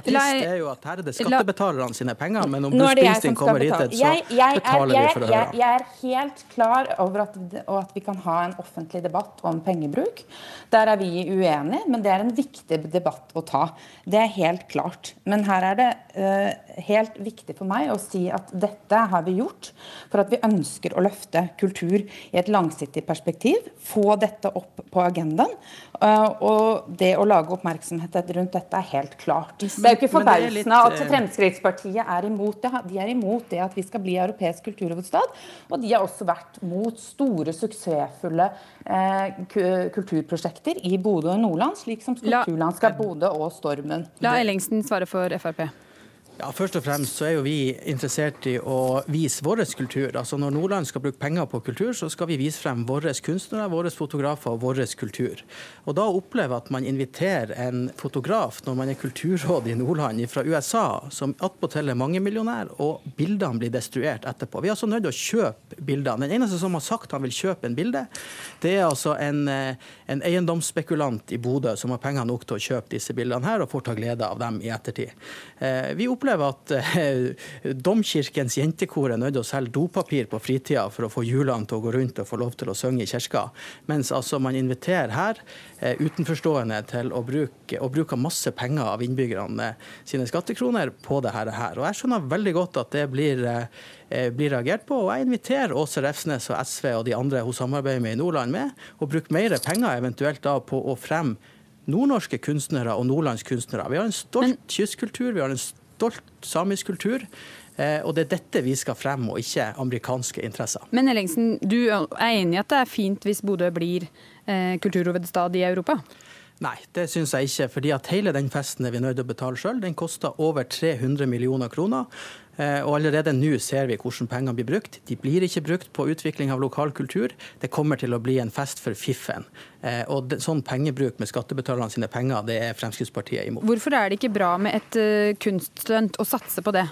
artist er jo at her er det skattebetalerne sine penger, men om Bruce Springsteen kommer hit, så betaler vi for å høre. Jeg er helt klar over at, at vi kan ha en offentlig debatt om pengebruk. Der er vi uenige, men det er en viktig debatt å ta. Det er helt helt klart. Men her er det uh, helt viktig for meg å si at dette har vi gjort for at vi ønsker å løfte kultur i et langsiktig perspektiv. Få dette opp på agendaen. Uh, og det å lage oppmerksomhet rundt dette er helt klart. Det er jo ikke forbausende at eh, Fremskrittspartiet er imot det. De er imot det at vi skal bli europeisk kulturhovedstad. Og de har også vært mot store, suksessfulle uh, kulturprosjekter i Bodø og Nordland, slik som Kulturlandskap Bodø og Stormen. La Ellingsen svarer for Frp. Ja, Først og fremst så er jo vi interessert i å vise vår kultur. Altså Når Nordland skal bruke penger på kultur, så skal vi vise frem våre kunstnere, våre fotografer og vår kultur. Og da oppleve at man inviterer en fotograf når man er kulturråd i Nordland fra USA, som attpåtil er mangemillionær, og bildene blir destruert etterpå. Vi er altså nødt til å kjøpe bildene. Den eneste som har sagt han vil kjøpe en bilde, det er altså en, eh, en eiendomsspekulant i Bodø som har penger nok til å kjøpe disse bildene her, og får ta glede av dem i ettertid. Eh, vi opplever at eh, Domkirkens jentekor er nødt til å selge dopapir på fritida for å få hjulene til å gå rundt og få lov til å synge i kirka, mens altså man inviterer her eh, utenforstående til å bruke, å bruke masse penger av innbyggerne sine skattekroner på det her. Og Jeg skjønner veldig godt at det blir, blir reagert på. og Jeg inviterer Åse Refsnes og SV og de andre hun samarbeider med i Nordland med å bruke mer penger eventuelt da på å fremme nordnorske kunstnere og nordlandskunstnere. Vi har en stolt kystkultur, vi har en stolt samisk kultur. Eh, og det er dette vi skal fremme, og ikke amerikanske interesser. Men Ellingsen, du er enig i at det er fint hvis Bodø blir eh, kulturhovedstad i Europa? Nei, det syns jeg ikke. fordi at hele den festen er vi nødt til å betale sjøl. Den koster over 300 millioner kroner. Eh, og allerede nå ser vi hvordan pengene blir brukt. De blir ikke brukt på utvikling av lokal kultur. Det kommer til å bli en fest for fiffen. Eh, og sånn pengebruk med skattebetalerne sine penger, det er Fremskrittspartiet imot. Hvorfor er det ikke bra med et uh, kunststunt å satse på det?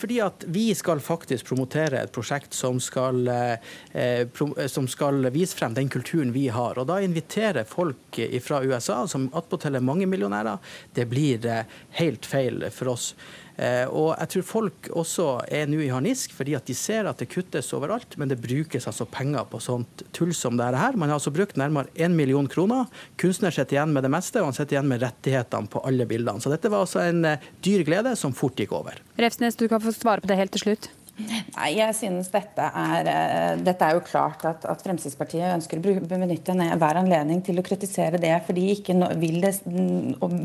Fordi at vi skal faktisk promotere et prosjekt som skal, eh, som skal, vise frem den kulturen vi har. Og da inviterer folk fra USA, som attpåtil er mange millionærer. Det blir eh, helt feil for oss. Eh, og jeg tror folk også er nå i harnisk, fordi at de ser at det kuttes overalt, men det brukes altså penger på sånt tull som det her. Man har altså brukt nærmere én million kroner. Kunstner sitter igjen med det meste, og han sitter igjen med rettighetene på alle bildene. Så dette var altså en eh, dyr glede som fort gikk over. Refsnes, du kan få svare på det helt til slutt. Nei, jeg synes dette er, eh, dette er jo klart at, at Fremskrittspartiet ønsker å benytte hver anledning til å kritisere det, for de ikke vil, det,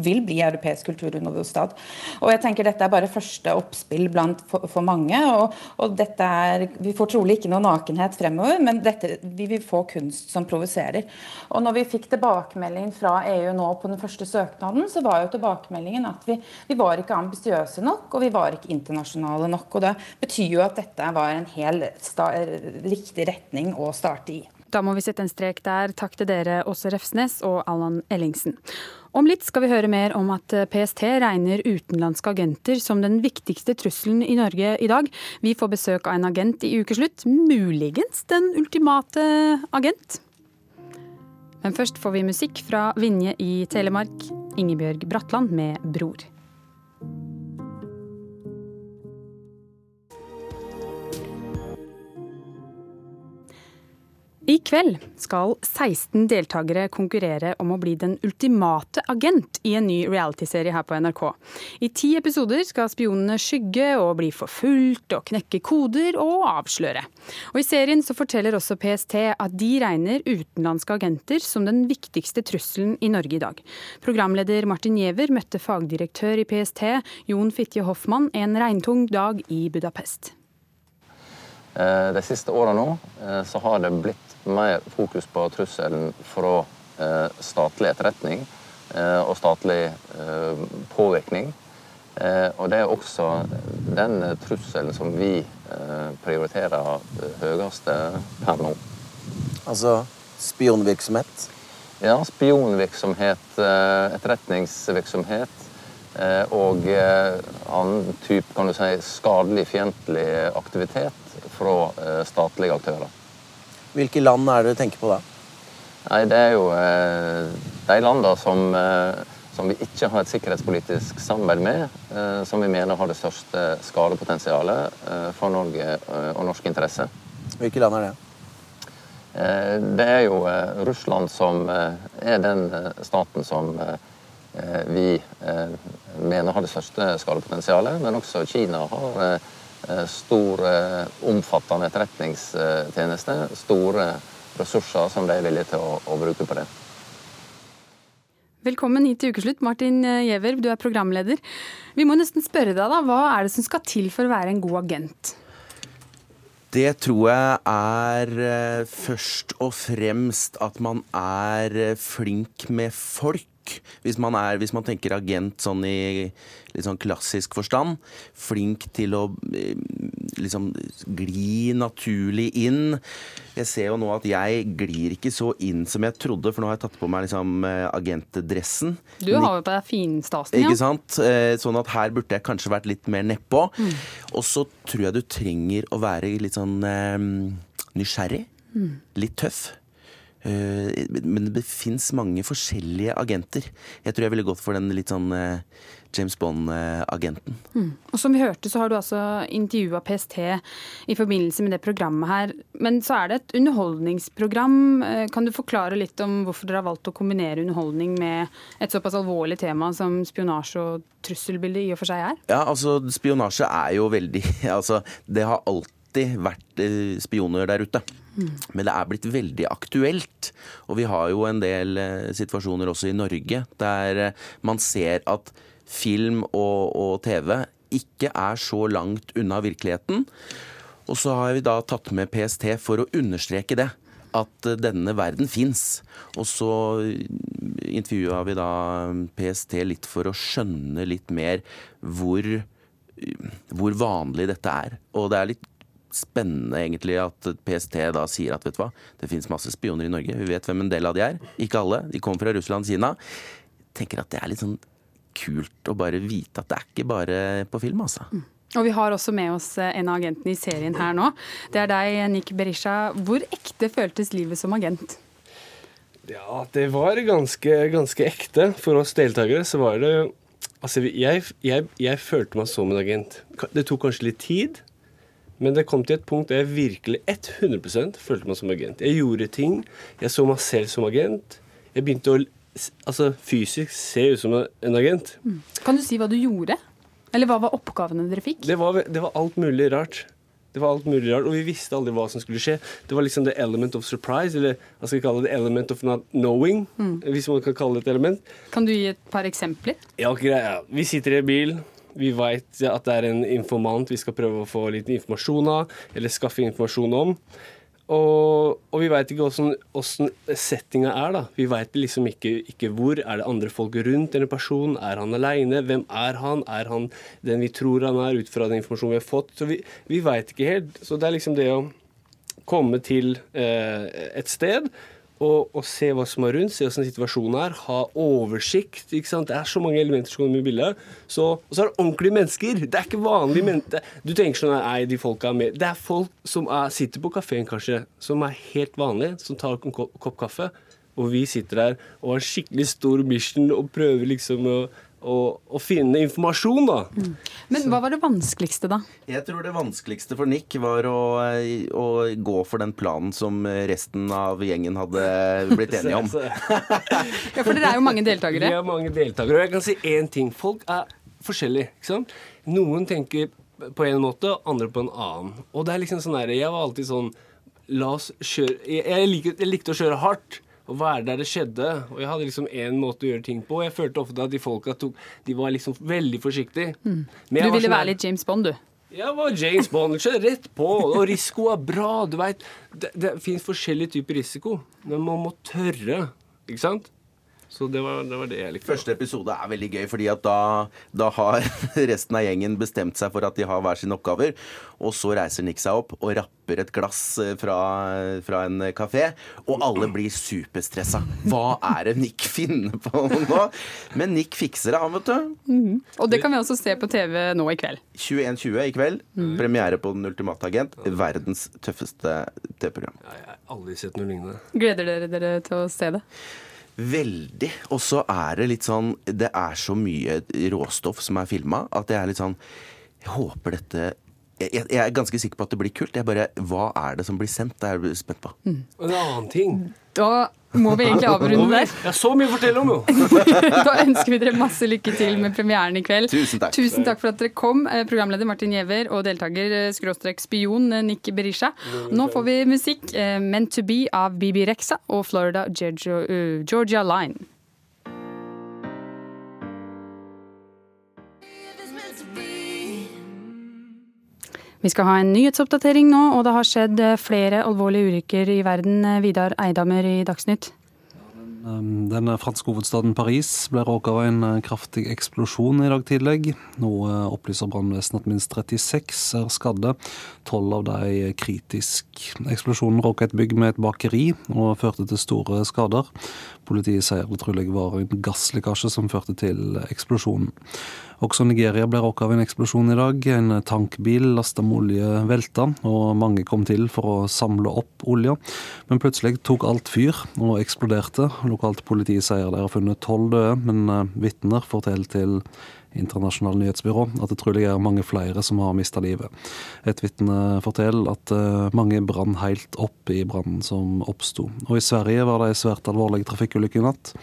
vil bli europeisk kulturhovedstad. Og jeg tenker Dette er bare første oppspill blant for, for mange. og, og dette er, Vi får trolig ikke noe nakenhet fremover, men dette, vi vil få kunst som provoserer. Og når vi fikk tilbakemelding fra EU nå på den første søknaden, så var jo tilbakemeldingen at vi, vi var ikke ambisiøse nok, og vi var ikke internasjonale nok. og Det betyr jo at dette var en hel riktig retning å starte i. Da må vi sette en strek der. Takk til dere, Åse Refsnes og Allan Ellingsen. Om litt skal vi høre mer om at PST regner utenlandske agenter som den viktigste trusselen i Norge i dag. Vi får besøk av en agent i ukeslutt, muligens den ultimate agent. Men først får vi musikk fra Vinje i Telemark, Ingebjørg Bratland med 'Bror'. I kveld skal 16 deltakere konkurrere om å bli den ultimate agent i en ny realityserie her på NRK. I ti episoder skal spionene skygge og bli forfulgt og knekke koder og avsløre. Og I serien så forteller også PST at de regner utenlandske agenter som den viktigste trusselen i Norge i dag. Programleder Martin Giæver møtte fagdirektør i PST, Jon Fitje Hoffmann, en regntung dag i Budapest. Eh, de siste åra nå eh, så har det blitt mer fokus på trusselen fra eh, statlig etterretning eh, og statlig eh, påvirkning. Og det er også den trusselen som vi prioriterer høyeste per nå. Altså spionvirksomhet? Ja, spionvirksomhet, etterretningsvirksomhet og annen type kan du si, skadelig, fiendtlig aktivitet fra statlige aktører. Hvilke land er det dere tenker på da? Nei, Det er jo eh, de landene som, eh, som, vi ikke har et sikkerhetspolitisk samarbeid med, eh, som vi mener har det største skadepotensialet for Norge og norske interesser. Hvilke land er det? Eh, det er jo Russland som er den staten som vi mener har det største skadepotensialet, men også Kina har stor, eh, omfattende etterretningstjeneste. Store ressurser som de er villige til å, å bruke på det. Velkommen hit til ukeslutt, Martin Giæver, du er programleder. Vi må nesten spørre deg, da, hva er det som skal til for å være en god agent? Det tror jeg er eh, først og fremst at man er flink med folk Hvis man, er, hvis man tenker agent sånn i litt sånn klassisk forstand. Flink til å eh, liksom gli naturlig inn. Jeg ser jo nå at jeg glir ikke så inn som jeg trodde, for nå har jeg tatt på meg liksom eh, agentdressen. Du har jo på deg finstasen, ja. Ikke sant? Eh, Sånn at her burde jeg kanskje vært litt mer nedpå. Mm. Og så tror jeg du trenger å være litt sånn nysgjerrig. Mm. Litt tøff. Eh, men det fins mange forskjellige agenter. Jeg tror jeg ville gått for den litt sånn eh, James Bond-agenten. Mm. Og som vi hørte, så har du altså intervjua PST i forbindelse med det programmet her. Men så er det et underholdningsprogram. Eh, Kan du forklare litt om hvorfor dere har valgt å kombinere underholdning med et såpass alvorlig tema som spionasje og trusselbilde i og for seg er? Ja, altså spionasje er jo veldig Altså, det har alltid vært spioner der ute. Men det er blitt veldig aktuelt. Og vi har jo en del eh, situasjoner også i Norge der eh, man ser at film og, og TV ikke er så langt unna virkeligheten. Og så har vi da tatt med PST for å understreke det. At eh, denne verden fins. Og så intervjua vi da PST litt for å skjønne litt mer hvor, hvor vanlig dette er. Og det er litt spennende egentlig at PST da sier at vet du hva, det finnes masse spioner i Norge. Vi vet hvem en del av de er. Ikke alle. De kommer fra Russland Kina. tenker at det er litt sånn kult å bare vite at det er ikke bare på film, altså. Og vi har også med oss eh, en av agentene i serien her nå. Det er deg, Nick Berisha. Hvor ekte føltes livet som agent? Ja, det var ganske, ganske ekte. For oss deltakere så var det Altså, jeg, jeg, jeg følte meg som en agent. Det tok kanskje litt tid, men det kom til et punkt der jeg virkelig 100% følte meg som agent. Jeg gjorde ting. Jeg så meg selv som agent. Jeg begynte å altså, fysisk se ut som en agent. Kan du si hva du gjorde? Eller hva var oppgavene dere fikk? Det var, det var alt mulig rart. Det var alt mulig rart, Og vi visste aldri hva som skulle skje. Det var liksom the element of surprise, eller hva skal vi kalle det, the element of not knowing. Mm. Hvis man kan kalle det et element. Kan du gi et par eksempler? Ja, greia. Vi sitter i en bil. Vi veit at det er en informant vi skal prøve å få litt informasjon av, eller skaffe informasjon om. Og, og vi veit ikke åssen settinga er, da. Vi veit liksom ikke, ikke, hvor. Er det andre folk rundt denne personen? Er han aleine? Hvem er han? Er han den vi tror han er, ut fra den informasjonen vi har fått? Så vi, vi veit ikke helt. Så det er liksom det å komme til eh, et sted og, og, se hva som er rundt, se hvordan situasjonen er, ha oversikt. ikke sant? Det er så mange elementer som kommer i bildet. Så, og så er det ordentlige mennesker. Det er ikke vanlige mennesker. Du tenker sånn nei, de folka er med. Det er folk som er, sitter på kafeen, kanskje, som er helt vanlige, som tar en kopp, kaffe. Og vi sitter der og har skikkelig stor mission og prøver liksom å å, å, finne informasjon, da. Mm. Men hva var det vanskeligste, da? Jeg tror det vanskeligste for Nick var å, å gå for den planen som resten av gjengen hadde blitt enige om. ja, for dere er jo mange deltakere. Vi er mange deltakere. Og jeg kan si én ting. Folk er forskjellige. ikke sant? Noen tenker på en måte, andre på en annen. Og det er liksom sånn her, Jeg var alltid sånn La oss kjøre Jeg, jeg, likte, jeg likte å kjøre hardt og være der det skjedde. Og jeg hadde liksom én måte å gjøre ting på. Og Jeg følte ofte at de folka tok De var liksom veldig forsiktige. Mm. Du ville sånn være litt James Bond, du? Jeg var James Bond. Kjør rett på. Og risiko er bra. Du veit, det, det fins forskjellige typer risiko. Men man må tørre. Ikke sant? Så det var, det var, det jeg likte. Første episode er veldig gøy, fordi at da, da, har resten av gjengen bestemt seg for at de har hver sine oppgaver. Og så reiser Nick seg opp og rapper et glass eh, fra, fra en kafé. Og alle blir superstressa. Hva er det Nick finner på nå? Men Nick fikser det, han, vet du. Mm. Og det kan vi også se på TV nå i kveld. 21.20 i kveld. Mm. Premiere på Den ultimate agent. Verdens tøffeste TV-program. Jeg har aldri sett noe lignende. Gleder dere dere til å se det? Veldig. Og så er det litt sånn Det er så mye råstoff som er filma, at jeg er litt sånn Jeg håper dette jeg, jeg, er ganske sikker på at det blir kult. Jeg bare, Hva er det som blir sendt? Det er jeg spent på. Mm. En annen ting. Da må vi egentlig avrunde der. Ja, så mye å fortelle om, jo! da ønsker vi dere masse lykke til med premieren i kveld. Tusen takk. Tusen takk for at dere kom, programleder Martin Giæver og deltaker skråstrek spion Nick Berisha. Nå får vi musikk. Meant to be av Bibi Rexa og Florida Georgia, uh, Georgia Line. Vi skal ha en nyhetsoppdatering nå, og det har skjedd flere alvorlige ulykker i verden. Vidar Eidhammer i Dagsnytt. Um, den franske hovedstaden Paris ble råket av en kraftig eksplosjon i dag tidlig. Nå opplyser brannvesenet at minst 36 er skadde, tolv av de kritisk. Eksplosjonen råket et bygg med et bakeri og førte til store skader. Politiet sier det trolig var en gasslekkasje som førte til eksplosjonen. Også Nigeria ble råka av en eksplosjon i dag. En tankbil lasta med olje velta, og mange kom til for å samle opp olja. Men plutselig tok alt fyr og eksploderte. Lokalt politi sier de har funnet tolv døde, men eh, vitner forteller til internasjonale nyhetsbyrå at det trolig er mange flere som har mista livet. Et vitne forteller at eh, mange brann helt opp i brannen som oppsto. Og i Sverige var det en svært alvorlig trafikkulykke i natt.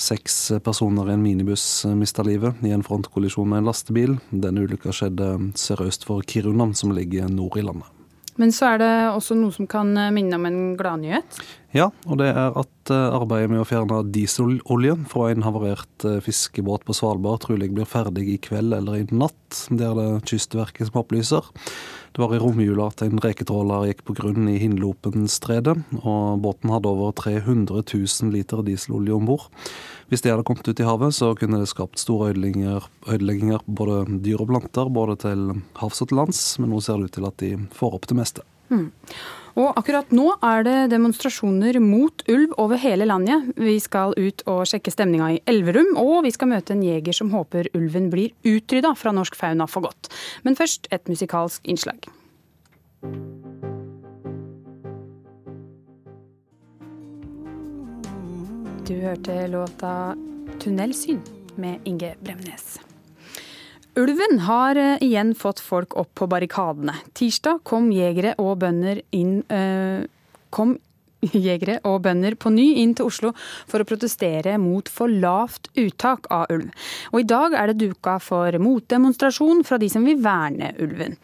Seks personer i en minibuss mista livet i en frontkollisjon med en lastebil. Denne ulykka skjedde sørøst for Kiruna, som ligger nord i landet. Men så er det også noe som kan minne om en gladnyhet? Ja, og det er at eh, arbeidet med å fjerne dieselolje fra en havarert eh, fiskebåt på Svalbard trolig blir ferdig i kveld eller i natt. Det er det Kystverket som opplyser. Det var i romjula at en reketråler gikk på grunn i Hinlopenstredet, og båten hadde over 300 000 liter dieselolje om bord. Hvis de hadde kommet ut i havet, så kunne det skapt store ødelegginger, både dyr og planter, både til havs og til lands, men nå ser det ut til at de får opp det meste. Mm. Og akkurat nå er det demonstrasjoner mot ulv over hele landet. Vi skal ut og sjekke stemninga i Elverum, og vi skal møte en jeger som håper ulven blir utrydda fra norsk fauna for godt. Men først et musikalsk innslag. Du hørte låta 'Tunnelsyn' med Inge Bremnes. Ulven har eh, igjen fått folk opp på barrikadene. Tirsdag kom jegere og bønder inn øh, kom jegere og bønder på ny inn til Oslo for å protestere mot for lavt uttak av ulv. Og i dag er det duka for motdemonstrasjon fra de som vil verne ulven.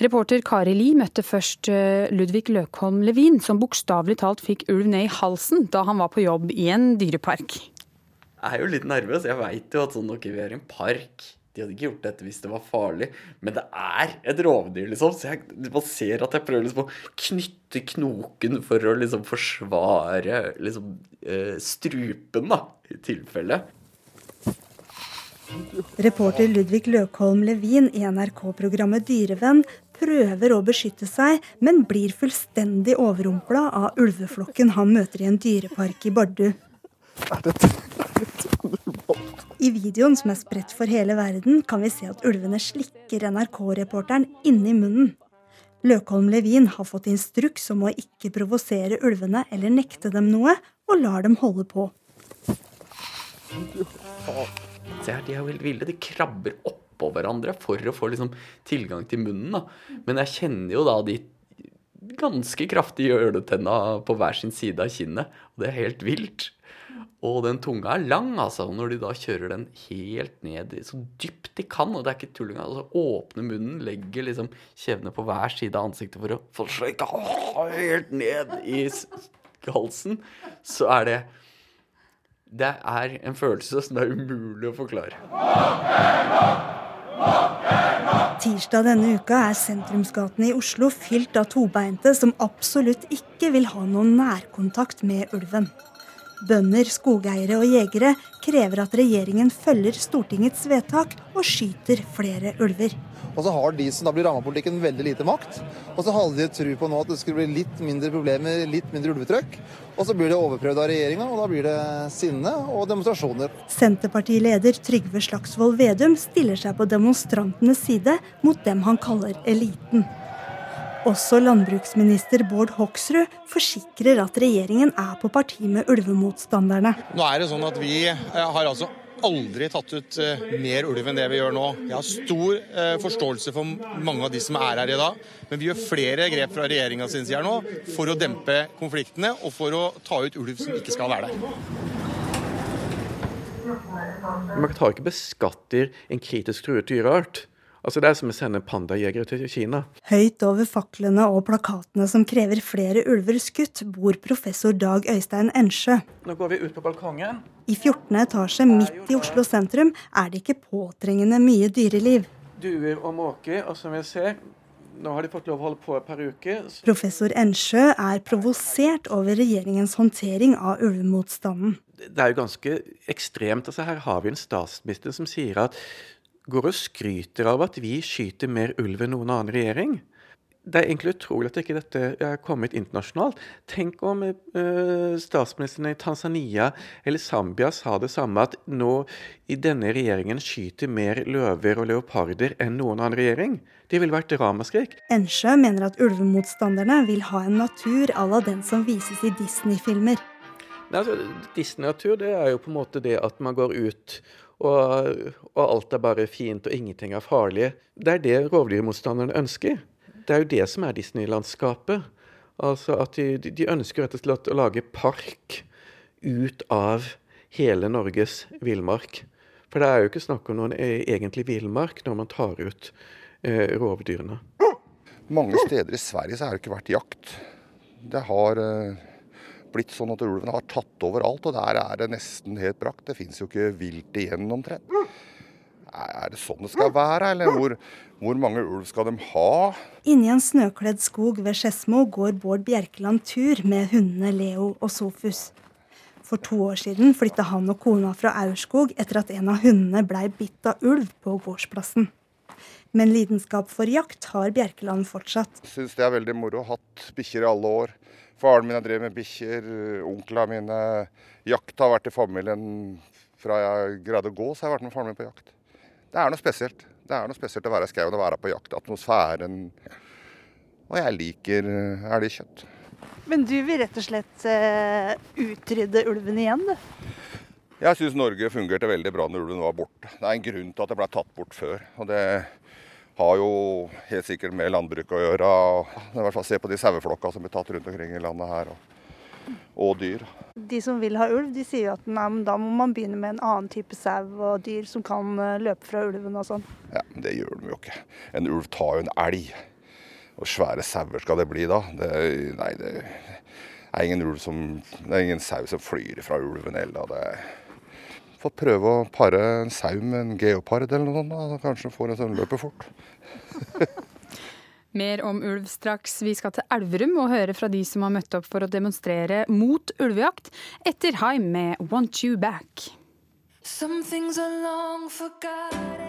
Reporter Kari Li møtte først eh, Ludvig Løkholm Levin, som bokstavelig talt fikk ulv ned i halsen da han var på jobb i en dyrepark. Jeg er jo litt nervøs. Jeg veit jo at sånn, ok, vi er i en park. De hadde ikke gjort dette hvis det var farlig, men det er et rovdyr, liksom. Så jeg, man ser at jeg prøver liksom å knytte knoken for å liksom forsvare liksom eh, strupen, da, i tilfelle. Reporter Ludvig Løkholm Levin i NRK-programmet Dyrevenn prøver å beskytte seg, men blir fullstendig overrumpla av ulveflokken han møter i en dyrepark i Bardu. I videoen som er spredt for hele verden, kan vi se at ulvene slikker NRK-reporteren inni munnen. Løkholm Levin har fått instruks om å ikke provosere ulvene eller nekte dem noe, og lar dem holde på. Se her, de er jo helt ville. De krabber oppå hverandre for å få liksom tilgang til munnen. Da. Men jeg kjenner jo da de ganske kraftige ørnetenna på hver sin side av kinnet. Og det er helt vilt. Og den tunga er lang, altså. Og når de da kjører den helt ned så dypt de kan, og det er ikke tull engang, altså åpner munnen, legger liksom kjevene på hver side av ansiktet for å sløyta helt ned i halsen, så er det Det er en følelse som det er umulig å forklare. Tirsdag denne uka er sentrumsgatene i Oslo fylt av tobeinte som absolutt ikke vil ha noen nærkontakt med ulven. Bønder, skogeiere og jegere krever at regjeringen følger Stortingets vedtak og skyter flere ulver. Og så har de som da blir rammet av politikken, veldig lite makt. Og så hadde de tro på nå at det skulle bli litt mindre problemer, litt mindre ulvetrykk. Og så blir det overprøvd av regjeringa, og da blir det sinne og demonstrasjoner. Senterpartileder Trygve Slagsvold Vedum stiller seg på demonstrantenes side mot dem han kaller eliten. Også landbruksminister Bård Hoksrud forsikrer at regjeringen er på parti med ulvemotstanderne. Nå er det sånn at Vi eh, har altså aldri tatt ut eh, mer ulv enn det vi gjør nå. Jeg har stor eh, forståelse for mange av de som er her i dag, men vi gjør flere grep fra regjeringa sin side nå for å dempe konfliktene og for å ta ut ulv som ikke skal være der. Man tar ikke beskatter en kritisk truet dyreart. Altså Det er som å sende pandajegere til Kina. Høyt over faklene og plakatene som krever flere ulver skutt, bor professor Dag Øystein Ensjø. Nå går vi ut på balkongen. I 14. etasje midt i Oslo sentrum er det ikke påtrengende mye dyreliv. Duer og måker, og som vi ser nå har de fått lov å holde på et par uker. Professor Ensjø er provosert over regjeringens håndtering av ulvemotstanden. det er jo ganske ekstremt. altså Her har vi en statsminister som sier at går og skryter av at vi skyter mer ulv enn noen annen regjering. Det er egentlig utrolig at ikke dette er kommet internasjonalt. Tenk om eh, statsministeren i Tanzania eller Zambia sa det samme, at nå i denne regjeringen skyter mer løver og leoparder enn noen annen regjering. Det ville vært ramaskrik. Ensjø mener at ulvemotstanderne vil ha en natur à la den som vises i Disney-filmer. Altså, Disney-natur det er jo på en måte det at man går ut og, og alt er bare fint og ingenting er farlig. Det er det rovdyrmotstanderne ønsker. Det er jo det som er Disney-landskapet. Altså at de, de, ønsker rett og slett å lage park ut av hele Norges villmark. For det er jo ikke snakk om noen e, egentlig villmark når man tar ut eh, rovdyrene. Mange steder i Sverige så har det ikke vært jakt. Det har eh, blitt sånn at ulven har tatt over alt, og der er det nesten helt brakt. Det fins jo ikke vilt igjen omtrent. Er det sånn det skal være, eller hvor, hvor mange ulv skal de ha? Inni en snøkledd skog ved Skedsmo går Bård Bjerkeland tur med hundene Leo og Sofus. For to år siden flytta han og kona fra Aurskog etter at en av hundene blei bitt av ulv på gårdsplassen. Men lidenskap for jakt har Bjerkeland fortsatt. Jeg Syns det er veldig moro. Hatt bikkjer i alle år. Faren min har drevet med bikkjer, onklene mine Jakt har vært i familien fra jeg greide å gå, så har jeg vært med faren min på jakt. Det er noe spesielt. Det er noe spesielt å være i skauen og være på jakt. Atmosfæren. Og jeg liker eh, elgkjøtt. Men du vil rett og slett uh, utrydde ulven igjen, du? Jeg syns Norge fungerte veldig bra når ulven var borte. Det er en grunn til at det ble tatt bort før. Og det har jo helt sikkert med landbruk å gjøre. I hvert fall Se på de saueflokka som blir tatt rundt omkring i landet her, og, og, dyr. De som vil ha ulv, de sier at nei, da må man begynne med en annen type sau og dyr som kan eh, løpe fra ulven og sånn. Ja, men det gjør de jo ikke. En ulv tar jo en elg. Og svære sauer skal det bli da. Det, nei, det er ingen ulv som Det er ingen sau som flyr fra ulven heller. Det Fått prøve å pare en sau med en geopard eller noe sånt. Da. Kanskje får en sånn løper fort. Mer om ulv straks. Vi skal til Elverum og høre fra de som har møtt opp for å demonstrere mot ulvejakt, etter Haim med 'Want You Back'. Some things are long forgotten.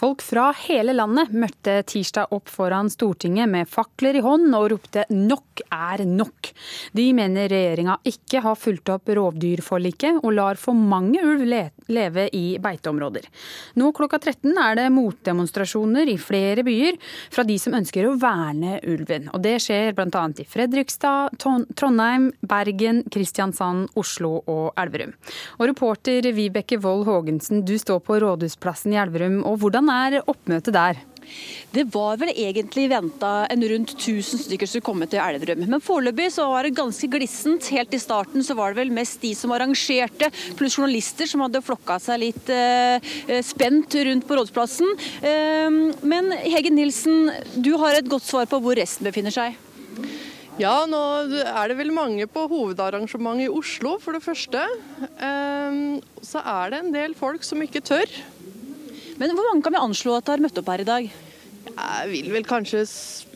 Folk fra hele landet møtte tirsdag opp foran Stortinget med fakler i hånd og ropte 'nok er nok'. De mener regjeringa ikke har fulgt opp rovdyrforliket og lar for mange ulv leve i beiteområder. Nå klokka 13 er det motdemonstrasjoner i flere byer fra de som ønsker å verne ulven. Og Det skjer bl.a. i Fredrikstad, Trondheim, Bergen, Kristiansand, Oslo og Elverum. Og Reporter Vibeke Wold Haagensen, du står på Rådhusplassen i Elverum. og hvordan er oppmøtet der? Det var vel egentlig venta en rundt 1000 stykker som komme til Elverum. Men foreløpig så var det ganske glissent. Helt i starten så var det vel mest de som arrangerte, pluss journalister som hadde flokka seg litt eh, spent rundt på Rådsplassen. Eh, men Hege Nilsen, du har et godt svar på hvor resten befinner seg? Ja, nå er det vel mange på hovedarrangementet i Oslo, for det første. Eh, så er det en del folk som ikke tør. Men hvor mange kan vi anslå at har møtt opp her i dag? Jeg vil vel kanskje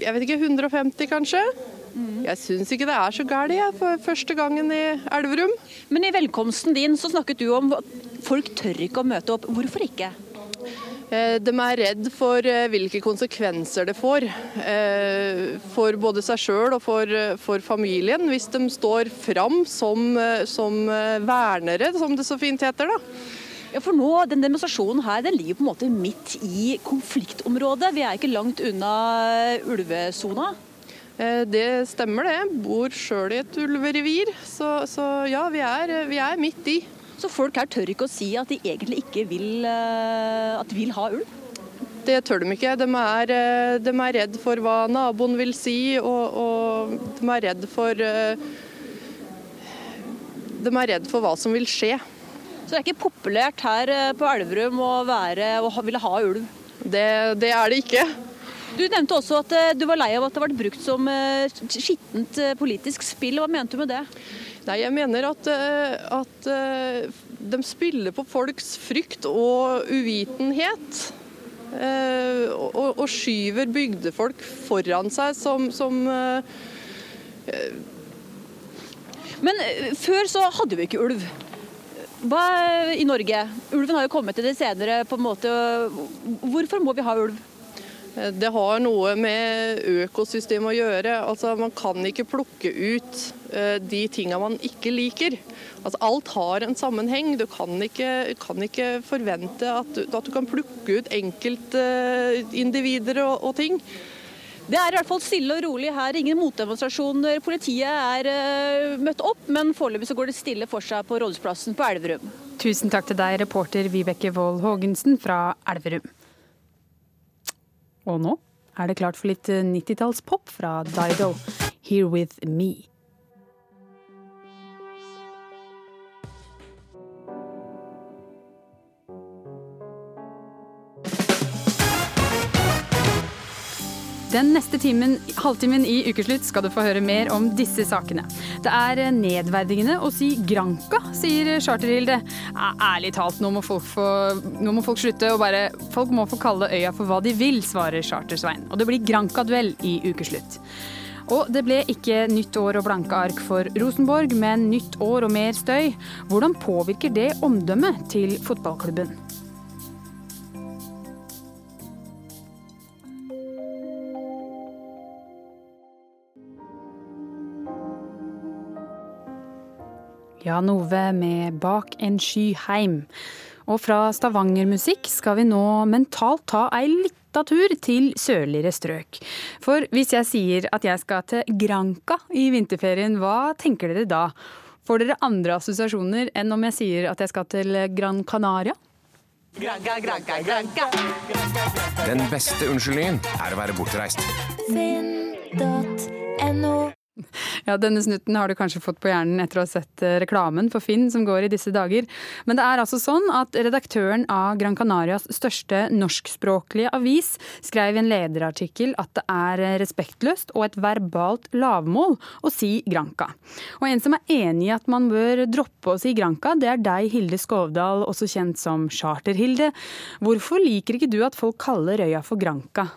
jeg vet ikke, 150 kanskje. Mm. Jeg syns ikke det er så galt jeg, for første gangen i Elverum. Men i velkomsten din så snakket du om at folk tør ikke å møte opp. Hvorfor ikke? Eh, de er redd for eh, hvilke konsekvenser det får. Eh, for både seg sjøl og for, for, familien, hvis de står fram som, som vernere, som det så fint heter. da. Ja, for nå, den Demonstrasjonen her den ligger på en måte midt i konfliktområdet. Vi er ikke langt unna ulvesona. Eh, det stemmer det. Bor sjøl i et ulverevir, så, så ja, vi er, vi er, midt i. Så folk her tør ikke å si at de egentlig ikke vil, eh, at de vil ha ulv? Det tør de ikke. De er, eh, de er redd for hva naboen vil si, og, og de er redd for De er redd for hva som vil skje. Så det er ikke populært her eh, på Elverum å være og ville ha ulv? Det, det er det ikke. Du nevnte også at eh, du var lei av at det ble brukt som eh, skittent politisk spill. Hva mente du med det? Nei, Jeg mener at, at de spiller på folks frykt og uvitenhet. Og, og skyver bygdefolk foran seg som, som Men før så hadde vi ikke ulv. Hva i Norge? Ulven har jo kommet til det senere. på en måte. Hvorfor må vi ha ulv? Det har noe med økosystemet å gjøre. Altså, man kan ikke plukke ut eh, de tinga man ikke liker. Altså, alt har en sammenheng. Du kan ikke, kan ikke forvente at du, at du, kan plukke ut enkeltindivider og, og ting. Det er i hvert fall stille og rolig her. Ingen motdemonstrasjoner. Politiet er uh, møtt opp, men foreløpig går det stille for seg på Rådhusplassen på Elverum. Tusen takk til deg, reporter Vibeke Wold Haagensen fra Elverum. Og nå er det klart for litt 90-tallspop fra Dido, 'Here With Me'. Den neste timen, halvtimen i Ukeslutt skal du få høre mer om disse sakene. Det er nedverdigende å si Granka, sier Charterhilde. Ærlig talt, nå må, få, nå må folk slutte å bare Folk må få kalle øya for hva de vil, svarer Chartersvein. Og det blir Granka-duell i Ukeslutt. Og det ble ikke nytt år og blanke ark for Rosenborg, men nytt år og mer støy. Hvordan påvirker det omdømmet til fotballklubben? Jan Ove med 'Bak en sky heim'. Og fra Stavanger-musikk skal vi nå mentalt ta ei lita tur til sørligere strøk. For hvis jeg sier at jeg skal til Granca i vinterferien, hva tenker dere da? Får dere andre assosiasjoner enn om jeg sier at jeg skal til Gran Canaria? Granca, Granca, Granca. Den beste unnskyldningen er å være bortreist. Finn.no ja, denne snutten har du kanskje fått på hjernen etter å ha sett eh, reklamen for Finn som går i disse dager. Men det er altså sånn at redaktøren av Gran Canarias største norskspråklige avis skrev i en lederartikkel at det er respektløst og et verbalt lavmål å si Granca. Og en som er enig i at man bør droppe å si Granca, det er deg, Hilde Skovdal, også kjent som Charter-Hilde. Hvorfor liker ikke du at folk kaller øya for Granca?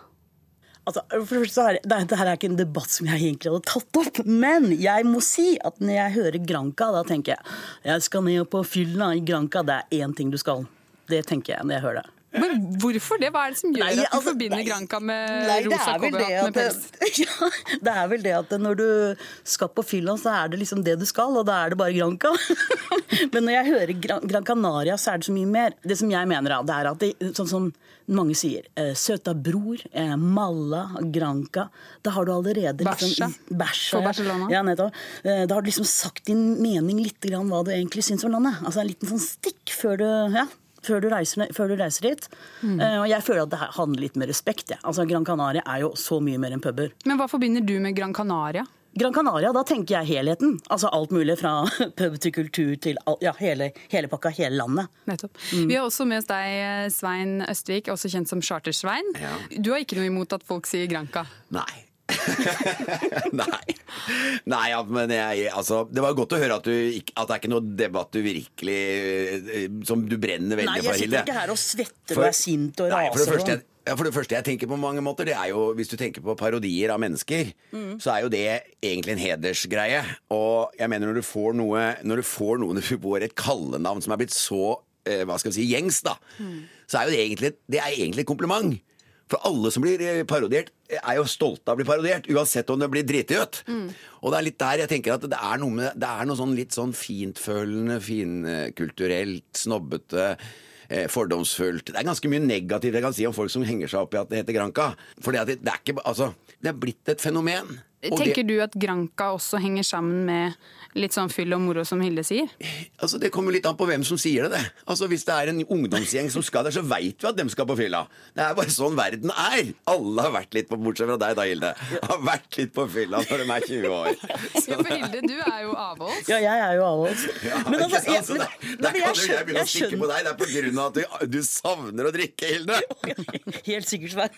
Altså, for det, er, Dette her er ikke en debatt som jeg egentlig hadde tatt opp, men jeg må si at når jeg hører Granca, da tenker jeg jeg skal ned på fylla i Granca. Det er én ting du skal. Det tenker jeg når jeg hører det. Men hvorfor det? Hva er det som gjør nei, at du altså, forbinder nei, Granca med nei, rosa cowboyhatt med pels? Ja, det er vel det at når du skal på fylla, så er det liksom det du skal, og da er det bare Granca. Men når jeg hører Gran, Gran Canaria, så er det så mye mer. Det som jeg mener, det er at det, sånn som mange sier eh, søta bror, eh, Malla, Granca. Da har du allerede liksom, Bæsja. Ja. Eh, da har du liksom sagt din mening litt grann hva du egentlig syns om landet. Altså en liten sånn stikk før du ja, før du reiser, før du reiser dit. Mm. Uh, og jeg føler at det handler litt med respekt. Ja. Altså, Gran Canaria er jo så mye mer enn puber. Men hva forbinder du med Gran Canaria? Gran Canaria, da tenker jeg helheten. Altså alt mulig fra pub til kultur til ja, hele, hele, pakka, hele landet. Nettopp. Mm. Vi har også med oss deg, Svein Østvik, også kjent som Chartersvein. Ja. Du har ikke noe imot at folk sier Granca? Nei. Nei. Nei, ja, men jeg, altså, Det var godt å høre at, du, at det er ikke noe debatt du virkelig eh, Som du brenner veldig for, Hilde. Nei, jeg sitter ikke her og svetter for, og er sint og raser. For det første, ja, for det første jeg tenker på mange måter, det er jo Hvis du tenker på parodier av mennesker, mm. så er jo det egentlig en hedersgreie. Og jeg mener når du får noe Når du får noen du får et kallenavn som er blitt så eh, hva skal vi si, gjengs, da, mm. så er jo det egentlig, det er egentlig et kompliment. For alle som blir eh, parodiert, er jo stolte av å bli parodiert, uansett om det blir dritgjøt. Mm. Og det er litt der jeg tenker at det er noe, med, det er noe sånn litt sånn fintfølende, finkulturelt, snobbete Eh, fordomsfullt. Det er ganske mye negativt jeg kan si om folk som henger seg opp i at det heter Granca. For det, det, er ikke, altså, det er blitt et fenomen. Tenker du at Granca også henger sammen med litt sånn fyll og moro, som Hilde sier? Altså, Det kommer litt an på hvem som sier det. det. Altså, Hvis det er en ungdomsgjeng som skal der, så veit vi at dem skal på fylla. Det er bare sånn verden er. Alle har vært litt på, bortsett fra deg da, Hilde. Har vært litt på fylla når de er 20 år. Så ja, for Hilde, du er jo avholds. Ja, jeg er jo avholds. Ja, men altså, jeg, men, der, der kan jo jeg begynne å stikke på deg. Det er på grunn av at du, du savner å drikke, Hilde. Helt sikkert, Svein.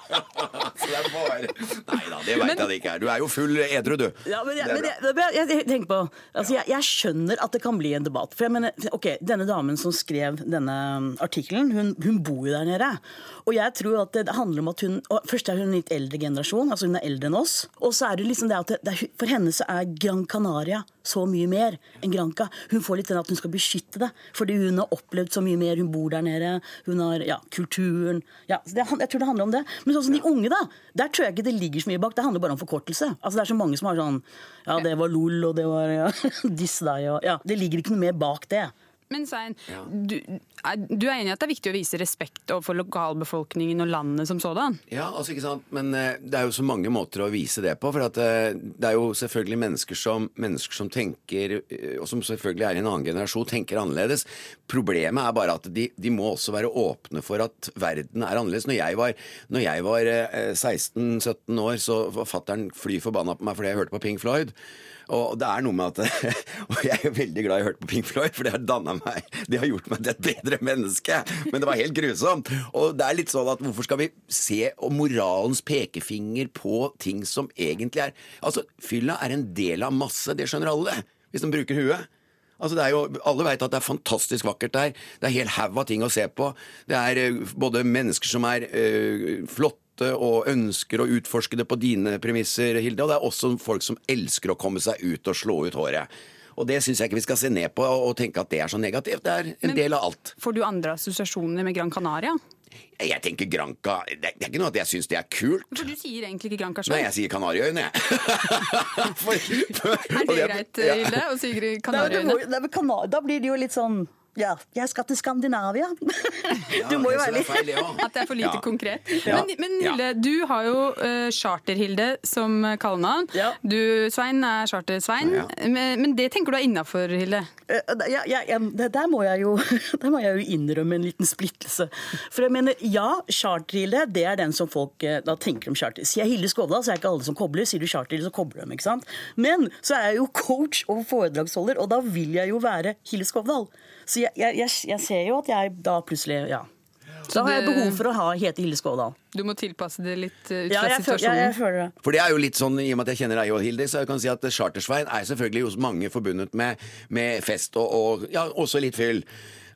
så det er bare Nei da, det veit jeg ikke. Ikke her. Du er jo full edru, du. Ja, men jeg, er men jeg, jeg, jeg på altså jeg, jeg skjønner at det kan bli en debatt. For jeg mener, ok, Denne damen som skrev denne artikkelen, hun, hun bor jo der nede. Og jeg tror at det, handler om at hun Først er hun litt eldre generasjon, altså hun er eldre enn oss. Og så er det liksom det at det, er- for henne så er Gran Canaria så mye mer enn Granca. Hun får litt den at hun skal beskytte det, fordi hun har opplevd så mye mer. Hun bor der nede, hun har ja, kulturen ja, det, Jeg tror det handler om det. Men sånn som de unge, da. Der tror jeg ikke det ligger så mye bak. Det handler bare om forkortelse. Altså Det er så mange som har sånn Ja, det var LOL, og det var ja, diss deg, og ja. Det ligger ikke noe mer bak det. Men Svein, du, er, du er enig i at det er viktig å vise respekt overfor lokalbefolkningen og landet som sådan? Ja, altså ikke sant, men eh, det er jo så mange måter å vise det på. For at eh, det er jo selvfølgelig mennesker som, mennesker som tenker, eh, og som selvfølgelig er i en annen generasjon, tenker annerledes. Problemet er bare at de, de må også være åpne for at verden er annerledes. Når jeg var, når jeg var eh, 16-17 år, så var fatter'n fly forbanna på meg fordi jeg hørte på Pink Floyd. Og det er noe med at Og jeg er veldig glad i å høre på Pink Floyd, for det har danna meg Det har gjort meg til et bedre menneske. Men det var helt grusomt. Og det er litt sånn at hvorfor skal vi se moralens pekefinger på ting som egentlig er Altså, fylla er en del av masse, det skjønner alle, hvis de bruker huet. Altså det er jo, Alle vet at det er fantastisk vakkert der. Det er hel haug av ting å se på. Det er eh, både mennesker som er øh, flotte og ønsker å utforske det på dine premisser, Hilde. Og det er også folk som elsker å komme seg ut og slå ut håret. Og det syns jeg ikke vi skal se ned på og tenke at det er så negativt. Det er en Men- del av alt. Får du andre assosiasjoner med Gran Canaria? Jeg tenker Granca Det det er ikke noe at jeg syns det er kult. For du sier egentlig ikke Granca Nei, jeg sier Kanariøyene, jeg. Er det greit, Ja. Hilde, å si Kanariøyene? Da blir det jo litt sånn Ja, jeg skal til Skandinavia. Du må jo være litt At det er for lite Ja. konkret. Ja. Men, men Ja. Hilde, du har jo uh, Charter-Hilde som kallenavn. Du, Svein, er Charter-Svein. Men, men det tenker du er innafor, Hilde? Eh, Ja, ja, ja, der, må jeg jo, der må jeg jo innrømme en liten splittelse. For jeg mener, ja, Charter-Hilde det er den som folk da tenker om charter. Sier jeg Hilde Skovdal, så er ikke alle som kobler. Sier du Charter-Hilde, så kobler de. ikke sant? Men så er jeg jo coach og foredragsholder, og da vil jeg jo være Hilde Skovdal. Så jeg, jeg, jeg, ser jo at jeg da plutselig ja. Da har jeg behov for å ha, hete Hilde Skådal. Du må tilpasse det litt uh, ut fra ja, situasjonen. Ja, jeg føler det. For det er jo litt sånn, I og med at jeg kjenner deg og Hilde, så jeg kan si at Chartersvein er selvfølgelig hos mange forbundet med, med fest og, og ja, også litt fyll.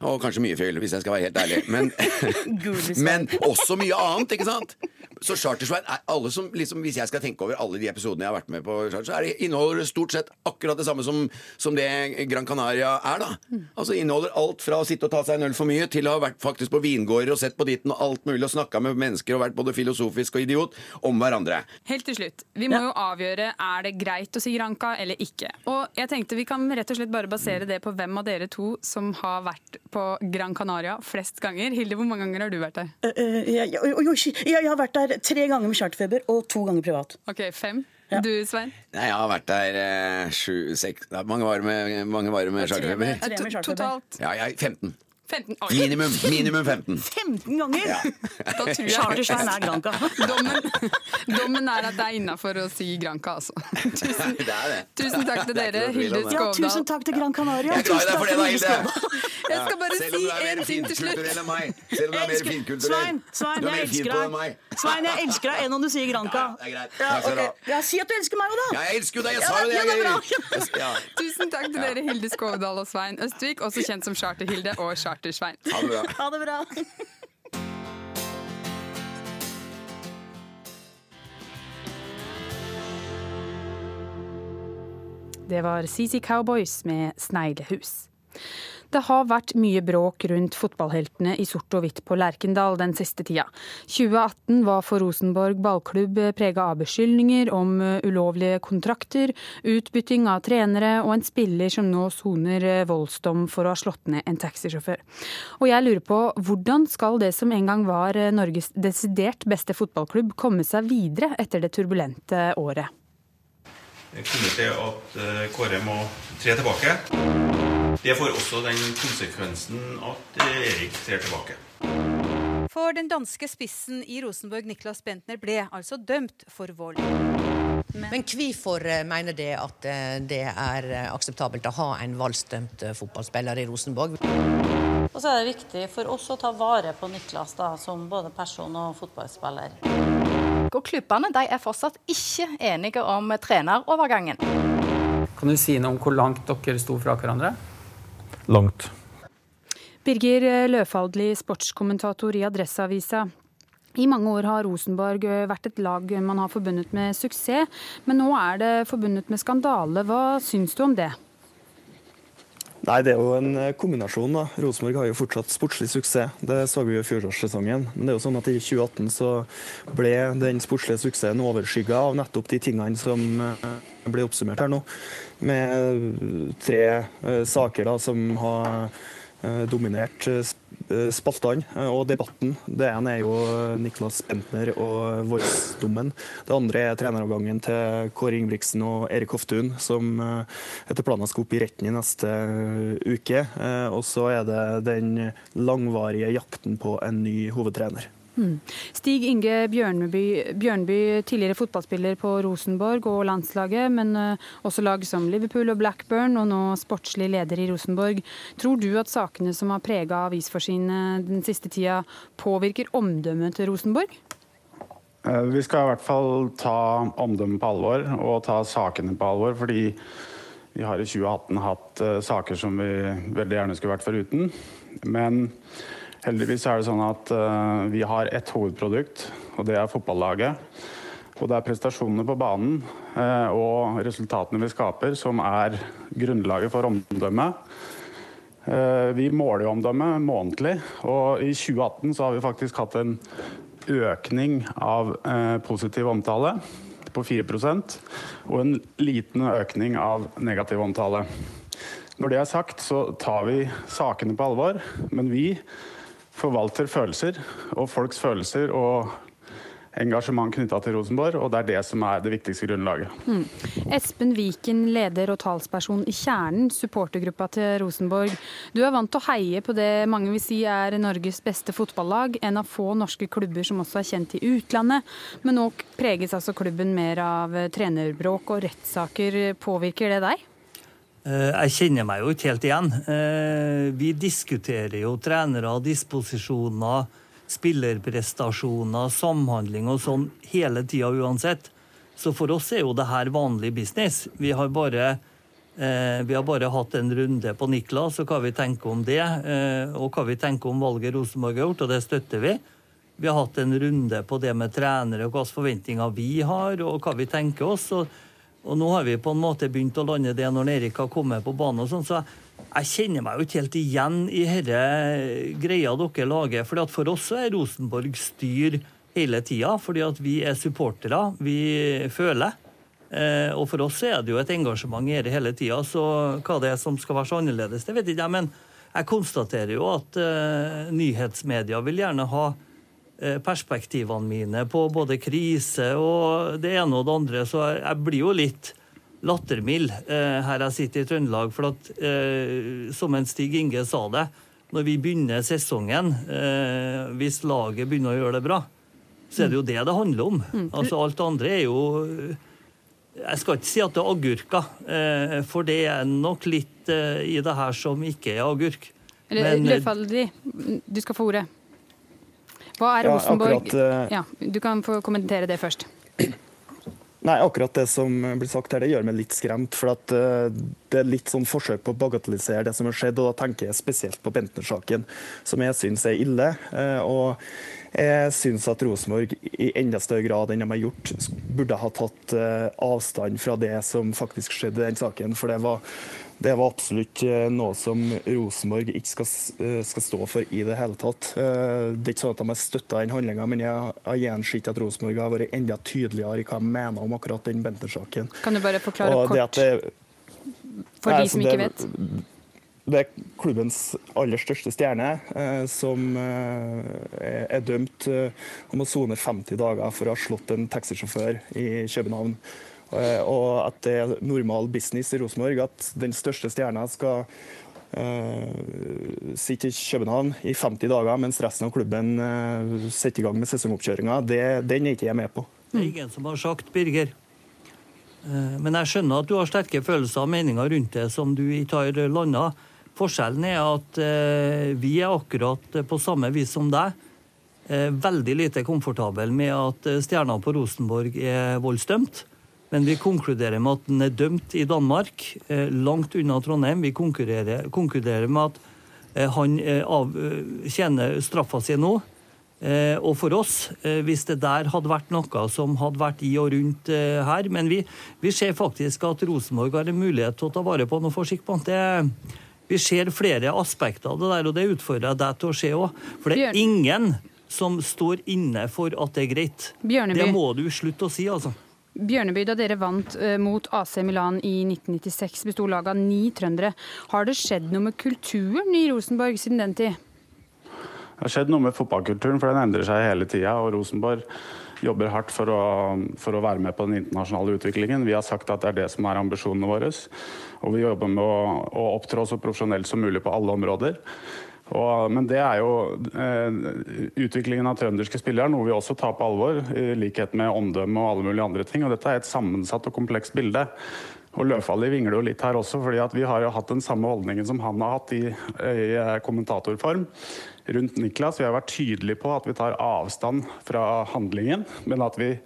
Og kanskje mye fyll, hvis jeg skal være helt ærlig. Men, men også mye annet, ikke sant? Så Chartersveien er alle som liksom, Hvis jeg skal tenke over alle de episodene jeg har vært med på, så er det, inneholder det stort sett akkurat det samme som, som det Gran Canaria er, da. Altså inneholder alt fra å sitte og ta seg en øl for mye, til å ha vært faktisk på vingårder og sett på ditten og alt mulig og snakka med mennesker og vært både filosofisk og idiot om hverandre. Helt til slutt. Vi må jo avgjøre er det greit å si Granca eller ikke. Og jeg tenkte Vi kan rett og slett bare basere det på hvem av dere to som har vært på Gran Canaria flest ganger. Hilde, hvor mange ganger har du vært der? Uh, uh, jeg, jeg, jeg, jeg har vært der tre ganger med charterfeber og to ganger privat. Ok, Fem. Du, Svein? Nei, jeg har vært der eh, sju, seks Mange var med, mange var med charterfeber? Tre med charterfeber. Totalt Ja, jeg, 15. 15. Oi. Minimum, minimum 15. 15 ganger! Da tror jeg Chartersvein er Granca. Dommen, dommen er at det er innafor å si Granca, altså. Tusen, Det er det. tusen takk til er dere, Hilde om. Ja, tusen takk til Gran Canaria. Jeg Tusen deg for takk det, da, Hilde. Jeg skal bare si du en ting til slutt. finkulturell meg. Selv om du er mer Jeg enn finkulturell. Svein, jeg elsker deg. enn meg. Svein, jeg elsker deg enn om du sier Granca. Ja, det. Ja, Takk skal du ok. ja, si at du elsker meg òg, da! Ja, jeg elsker jo deg, jeg sa jo det. Jeg, jeg- Tusen takk til dere, Hilde Skovdal og Svein Østvik, også kjent som Charter-Hilde og Charter-Svein. Ha det bra. Ha det bra. Det var CC Cowboys med 'Sneglehus'. Det har vært mye bråk rundt fotballheltene i sort og hvitt på Lerkendal den siste tida. 2018 var for Rosenborg ballklubb prega av beskyldninger om ulovlige kontrakter, utbytting av trenere og en spiller som nå soner voldsdom for å ha slått ned en taxisjåfør. Og jeg lurer på hvordan skal det som en gang var Norges desidert beste fotballklubb, komme seg videre etter det turbulente året? Det kommer til at eh, Kåre må tre tilbake. Det får også den konsekvensen at eh, Erik ser tilbake. For den danske spissen i Rosenborg, Niklas Bentner, ble altså dømt for vold. Men hvorfor eh, mener det at eh, det er akseptabelt å ha en voldsdømt fotballspiller i Rosenborg? Og så er det viktig for oss å ta vare på Niklas da, som både person og fotballspiller. Og klubbene de er fortsatt ikke enige om trenerovergangen. Kan du si noe om hvor langt dere sto fra hverandre? Langt. Birger Løfaldli, sportskommentator i Adresseavisa. I mange år har Rosenborg vært et lag man har forbundet med suksess, men nå er det forbundet med skandale. Hva syns du om det? Nei, Det er jo en kombinasjon. da. Rosenborg har jo fortsatt sportslig suksess. Det så vi jo i fjorårssesongen. Men det er jo sånn at i 2018 så ble den sportslige suksessen overskygga av nettopp de tingene som ble oppsummert her nå. Med tre uh, saker da, som har dominert uh, spaltene og debatten. Det ene er jo Niklas Bentner og voldsdommen. Det andre er treneravgangen til Kåre Ingebrigtsen og Erik Hoftun, som etter planen skal opp i retten i neste uke. Og så er det den langvarige jakten på en ny hovedtrener. Hmm. Stig Inge Bjørnby, Bjørnby, tidligere fotballspiller på Rosenborg og landslaget, men eh, også lag som Liverpool og Blackburn, og nå sportslig leder i Rosenborg. Tror du at sakene som har prega avisforsidene den siste tida, påvirker omdømmet til Rosenborg? Eh, vi skal i hvert fall ta omdømmet på alvor og ta sakene på alvor. fordi vi har i 2018 hatt uh, saker som vi veldig gjerne skulle vært foruten. Men Heldigvis er det sånn at uh, vi har ett hovedprodukt, og det er fotballaget. Og det er prestasjonene på banen uh, og resultatene vi skaper, som er grunnlaget for omdømmet. Uh, vi måler jo omdømmet månedlig, og i 2018 så har vi faktisk hatt en økning av positiv omtale på 4% og en liten økning av negativ omtale. Når det er sagt, så tar vi sakene på alvor, men vi forvalter følelser, og folks følelser og engasjement knytta til Rosenborg, og det er det som er det viktigste grunnlaget. Mm. Espen Viken, leder og talsperson i Kjernen, supportergruppa til Rosenborg. Du er vant til å heie på det mange vil si er Norges beste fotballag, en av få norske klubber som også er kjent i utlandet. Men nå preges altså klubben mer av trenerbråk og rettssaker. Påvirker det deg? Eh, jeg kjenner meg jo ikke helt igjen. Eh, vi diskuterer jo trenere, disposisjoner, spillerprestasjoner, samhandling og sånn hele tida uansett. Så for oss er jo det her vanlig business. Vi har bare, eh, vi har bare hatt en runde på Niklas og hva vi tenker om det. Og hva vi tenker om valget Rosenborg har gjort, og det støtter vi. Vi har hatt en runde på det med trenere og hvilke forventninger vi har, og hva vi tenker oss. og og nå har vi på en måte begynt å lande det når Erik har kommet på banen. og sånn, så jeg kjenner meg jo ikke helt igjen i denne greia dere lager. For for oss er Rosenborg styr hele tida, fordi at vi er supportere. Vi føler. Eh, og for oss er det jo et engasjement i det hele tida. Så hva det er som skal være så annerledes, det vet ikke jeg. Men jeg konstaterer jo at uh, nyhetsmedia vil gjerne ha Eh, perspektivene mine på både krise og det ene og det andre, så jeg blir jo litt lattermild eh, her jeg sitter i Trøndelag. For at, eh, som en Stig Inge sa det, når vi begynner sesongen, eh, hvis laget begynner å gjøre det bra, så er det jo det det handler om. Mm. Altså Alt det andre er jo Jeg skal ikke si at det er agurker, eh, for det er nok litt eh, i det her som ikke er agurk. Eller Løfaldri, du skal få ordet. Hva er Rosenborg ja, akkurat, uh... ja, Du kan få kommentere det først. Nei, akkurat det som blir sagt her, det gjør meg litt skremt. For at uh, det er litt sånn forsøk på å bagatellisere det som har skjedd. Og da tenker jeg spesielt på Bentner-saken, som jeg syns er ille. Uh, og jeg syns at Rosenborg i enda større grad enn de har gjort, burde ha tatt avstand fra det som faktisk skjedde i den saken. For det var det var absolutt eh, noe som Rosenborg ikke skal, eh, skal, stå for i det hele tatt. Eh, det er ikke sånn at de har støtta den handlinga, men jeg har gjerne at Rosenborg har vært enda tydeligere i hva de mener om akkurat den Bentner-saken. Kan du bare forklare Og kort, det, for de som ikke vet? Det er klubbens aller største stjerne, eh, som er dømt om å sone 50 dager for å ha slått en taxisjåfør i København. Eh, og at det er normal business i Rosenborg at den største stjerna skal uh, sitte i København i 50 dager, mens resten av klubben uh, setter i gang med sesongoppkjøringa. Den er ikke jeg med på. Det er ingen som har sagt, Birger. Men jeg skjønner at du har sterke følelser og meninger rundt det som du ikke har landa. Forskjellen er at vi er akkurat på samme vis som deg. eh, veldig lite komfortabel med at eh, stjerna på Rosenborg er voldsdømt. Men vi konkluderer med at den er dømt i Danmark, eh, langt unna Trondheim. Vi konkluderer, med at eh, han eh, av, tjener straffa si nå. Eh, og for oss, hvis det der hadde vært noe som hadde vært i og rundt her Men vi, vi ser faktisk at Rosenborg har en mulighet til å ta vare på noe for. Det, vi ser flere aspekter av det der, og det utfordrer jeg deg til å se òg. For det er ingen som står inne for at det er greit. Bjørneby. Det må du slutte å si, altså. Bjørneby, da dere vant eh, mot AC Milan i 1996, besto laget av ni trøndere. Har det skjedd noe med kulturen i Rosenborg siden den tid? Det har skjedd noe med fotballkulturen, for den endrer seg hele tida. Og Rosenborg jobber hardt for å, for å, være med på den internasjonale utviklingen. Vi har sagt at det er det som er ambisjonene våre. Og vi jobber med å, å opptrå så profesjonelt som mulig på alle områder. Og, men det er jo eh, utviklingen av trønderske spillere, noe vi også tar på alvor, i likhet med omdømme og alle mulige andre ting. Og dette er et sammensatt og komplekst bilde. Og Løfaldli vingler jo litt her også, fordi vi har jo hatt den samme holdningen som han har hatt i, i kommentatorform rundt Niklas. Vi har vært tydelige på at vi tar avstand fra handlingen, men at vi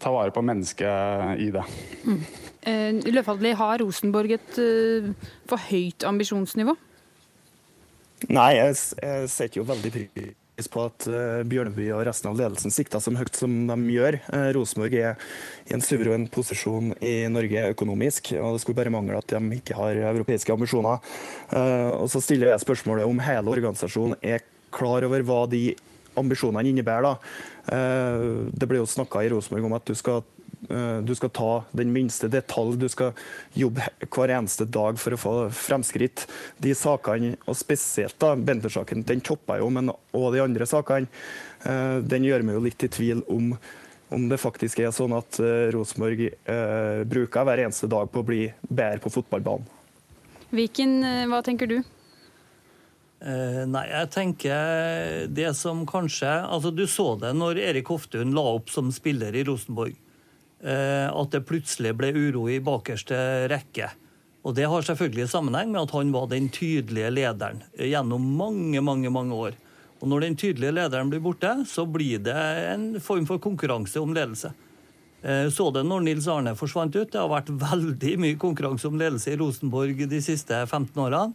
tar vare på mennesket i det. Mm. Eh, Løfaldli, har Rosenborg et uh, for høyt ambisjonsnivå? Nei, jeg, jeg setter jo veldig pris på at uh, Bjørneby og resten av ledelsen sikter så høyt som de gjør. Uh, Rosenborg er i en suveren posisjon i Norge økonomisk, og det skulle bare mangle at de ikke har europeiske ambisjoner. Uh, og Så stiller jeg spørsmålet om hele organisasjonen er klar over hva de ambisjonene innebærer. Det ble jo snakka i Rosenborg om at du skal Eh, du skal ta den minste detalj, du skal jobbe hver eneste dag for å få fremskritt. De sakene, og spesielt da, Bender-saken, den toppa jo, men òg de andre sakene, eh, den gjør meg jo litt i tvil om om det faktisk er sånn at uh, Rosenborg uh, bruker hver eneste dag på å bli bedre på fotballbanen. Viken, hva tenker du? Uh, nei, jeg tenker det som kanskje Altså, du så det når Erik Hoftun la opp som spiller i Rosenborg. Eh, at det plutselig ble uro i bakerste rekke. Og Det har selvfølgelig sammenheng med at han var den tydelige lederen gjennom mange mange, mange år. Og Når den tydelige lederen blir borte, så blir det en form for konkurranse om ledelse. Eh, så det når Nils Arne forsvant ut. Det har vært veldig mye konkurranse om ledelse i Rosenborg de siste 15 årene.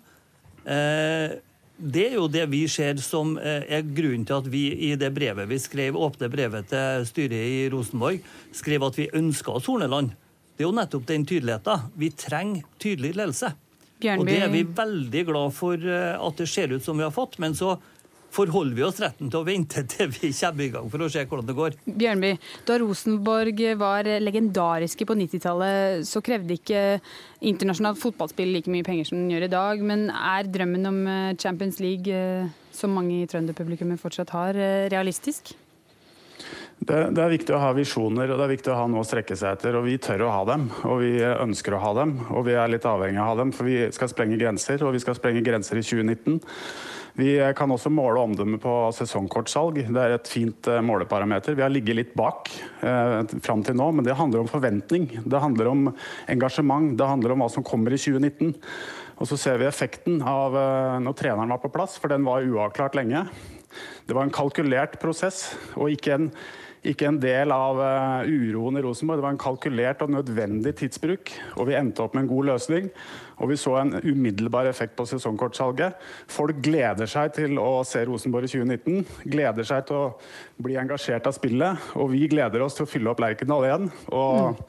Det er jo det vi ser som eh, er grunnen til at vi i det brevet vi skrev, åpne brevet til styret i Rosenborg, skrev at vi ønska oss Horneland. Det er jo nettopp den tydeligheten. Vi trenger tydelig ledelse. Bjørnby. Og det er vi veldig glad for eh, at det ser ut som vi har fått. Men så forholder vi oss retten til å vente til vi kommer i gang for å se hvordan det går. Bjørnby, da Rosenborg var legendariske på 90-tallet, så krevde ikke internasjonalt fotballspill like mye penger som den gjør i dag. Men er drømmen om eh, Champions League, eh, som mange i trønderpublikummet fortsatt har, eh, realistisk? Det, det, er viktig å ha visjoner og det er viktig å ha noe å strekke seg etter. og Vi tør å ha dem, og vi ønsker å ha dem. Og vi er litt avhengig av å ha dem, for vi skal sprenge grenser, og vi skal sprenge grenser i 2019. Vi kan også måle omdømmet på sesongkortsalg. Det er et fint eh, måleparameter. Vi har ligget litt bak eh, fram til nå, men det handler om forventning. Det handler om engasjement. Det handler om hva som kommer i 2019. Og så ser vi effekten av eh, når treneren var på plass, for den var uavklart lenge. Det var en kalkulert prosess og ikke en ikke en del av uh, uroen i Rosenborg. Det var en kalkulert og nødvendig tidsbruk, og vi endte opp med en god løsning. Og vi så en umiddelbar effekt på sesongkortsalget. Folk gleder seg til å se Rosenborg i 2019. Gleder seg til å bli engasjert av spillet. Og vi gleder oss til å fylle opp Lerkendal igjen. og mm.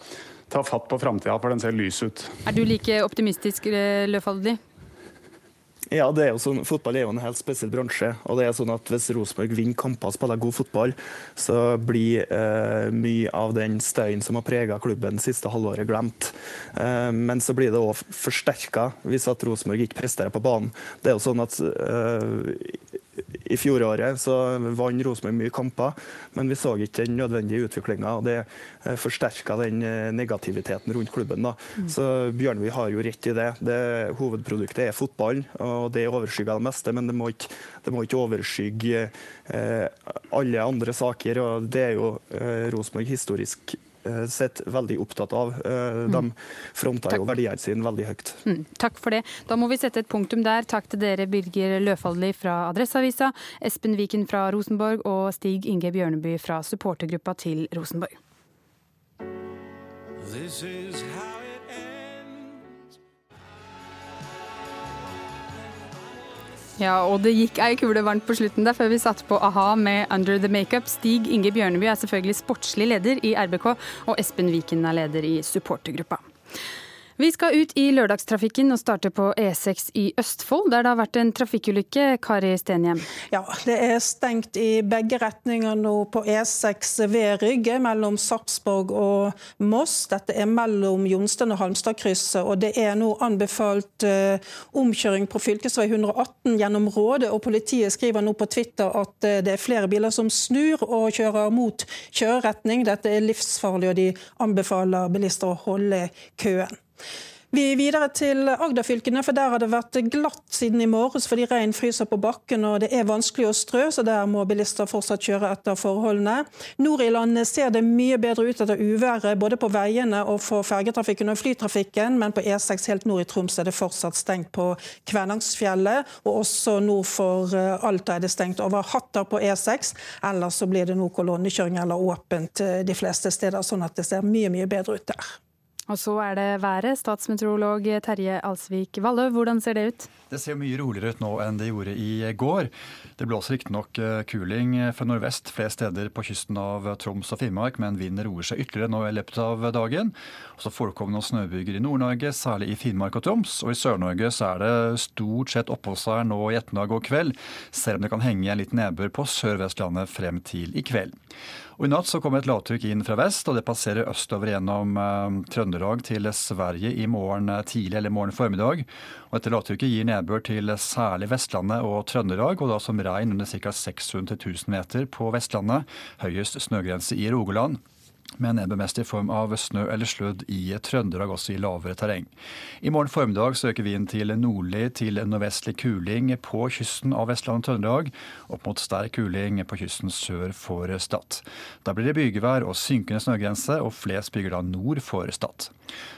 ta fatt på framtida, for den ser lys ut. Er du like optimistisk, Løfaldli? Ja, det er jo sånn, Fotball er jo en helt spesiell bransje. og det er sånn at Hvis Rosenborg vinner kamper og spiller god fotball, så blir eh, mye av den støyen som har preget klubben det siste halvåret, glemt. Eh, men så blir det òg forsterka hvis at Rosenborg ikke presterer på banen. Det er jo sånn at eh, i fjoråret så vant Rosenborg mye kamper, men vi så ikke den nødvendige utviklinga. Det eh, forsterka den eh, negativiteten rundt klubben. Da. Mm. Så Bjørnvi har jo rett i det. det. Hovedproduktet er fotball, og det overskygger det meste. Men det må ikke, det må ikke overskygge eh, alle andre saker. og Det er jo eh, Rosenborg historisk sett veldig opptatt av. De fronter jo verdiene sine veldig høyt. Mm, takk for det. Da må vi sette et punktum der. Takk til dere, Birger Løfaldli fra Adresseavisa, Espen Viken fra Rosenborg og Stig Inge Bjørneby fra supportergruppa til Rosenborg. This is how Ja, og det gikk ei kule varmt på slutten der før vi satte på a-ha med Under the Makeup. Stig Inge Bjørneby er selvfølgelig sportslig leder i RBK, og Espen Viken er leder i supportergruppa. Vi skal ut i lørdagstrafikken og starte på E6 i Østfold, der det har vært en trafikkulykke. Kari Stenhjem. Ja, det er stengt i begge retninger nå på E6 ved Rygge, mellom Sarpsborg og Moss. Dette er mellom Jonsten og Halmstadkrysset, og det er nå anbefalt uh, omkjøring på fv. 118 gjennom Råde. Og politiet skriver nå på Twitter at uh, det er flere biler som snur og kjører mot kjøreretning. Dette er livsfarlig, og de anbefaler bilister å holde køen. Vi er videre til Agderfylkene, for der har det vært glatt siden i morges fordi regn fryser på bakken og det er vanskelig å strø, så der må bilister fortsatt kjøre etter forholdene. Nord i landet ser det mye bedre ut etter uværet, både på veiene og for fergetrafikken og flytrafikken, men på E6 helt nord i Troms er det fortsatt stengt på Kvænangsfjellet, og også nord for eh, Alta er det stengt over Hatter på E6. Ellers så blir det nå kolonnekjøring eller åpent eh, de fleste steder, sånn at det ser mye, mye bedre ut der. Og så er det været. Statsmeteorolog Terje Alsvik Vallø, hvordan ser det ut? Det ser mye roligere ut nå enn det gjorde i går. Det blåser riktignok eh, kuling fra nordvest flere steder på kysten av Troms og Finnmark, men vinden roer seg ytterligere nå i løpet av dagen. Og så forekommer noen snøbyger i Nord-Norge, særlig i Finnmark og Troms. Og i Sør-Norge så er det stort sett oppholdsvær nå i ettermiddag og kveld, selv om det kan henge litt nedbør på Sør-Vestlandet frem til i kveld. Og I natt så kommer et lavtrykk inn fra vest, og det passerer østover gjennom eh, Trøndelag til Sverige i morgen tidlig eller morgen formiddag. Og Dette lavtrykket gir nedbør til særlig Vestlandet og Trøndelag, og da som regn under ca. 600-1000 meter på Vestlandet. Høyest snøgrense i Rogaland med nedbemest i form av snø eller sludd i Trøndelag, også i lavere terreng. I morgen formiddag søker vinden til nordlig til nordvestlig kuling på kysten av Vestland og Trøndelag, opp mot sterk kuling på kysten sør for Stad. Da blir det bygevær og synkende snøgrense, og flest bygger da nord for Stad.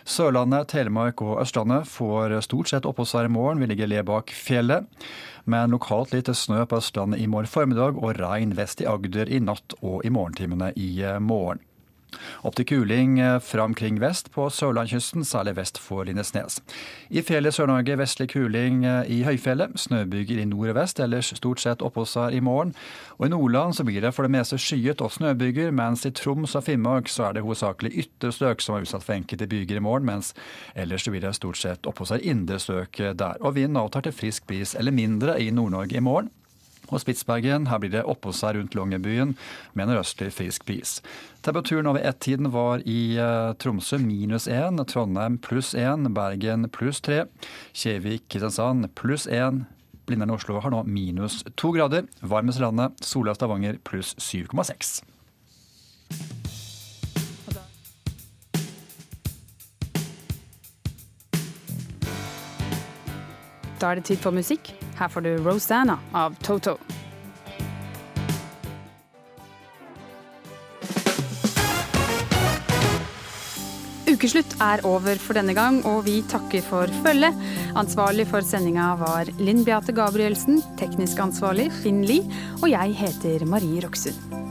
Sørlandet, Telemark og Østlandet får stort sett oppholdsvær i morgen. Vi ligger le bak fjellet. Men lokalt litt snø på Østlandet i morgen formiddag og regn vest i Agder i natt og i morgentimene i morgen. Opp til kuling eh, fra omkring vest på sørlandskysten, særlig vest for Lindesnes. I fjellet Sør-Norge vestlig kuling eh, i høyfjellet. Snøbyger i nord og vest, ellers stort sett oppholdsvær i morgen. Og I Nordland så blir det for det meste skyet og snøbyger, mens i Troms og Finnmark så er det hovedsakelig ytre strøk som er utsatt for enkelte byger i morgen, mens ellers så blir det stort sett oppholdsvær indre strøk der. Og vinden avtar til frisk bris eller mindre i Nord-Norge i morgen. Og Spitsbergen, her blir det oppholdsvær rundt Longyearbyen med en røstlig frisk bris. Temperaturen over ett-tiden var i uh, Tromsø minus 1, Trondheim pluss 1, Bergen pluss 3, Kjevik, Kristiansand pluss 1. Blindern Oslo har nå minus 2 grader. Varmest landet, Sola Stavanger pluss 7,6. Da er det tid for musikk. Her får du Rosanna av Toto. Ukeslutt er over for denne gang, og vi takker for følget. Ansvarlig for sendinga var Linn Beate Gabrielsen, teknisk ansvarlig Finn Lie, og jeg heter Marie Roksund.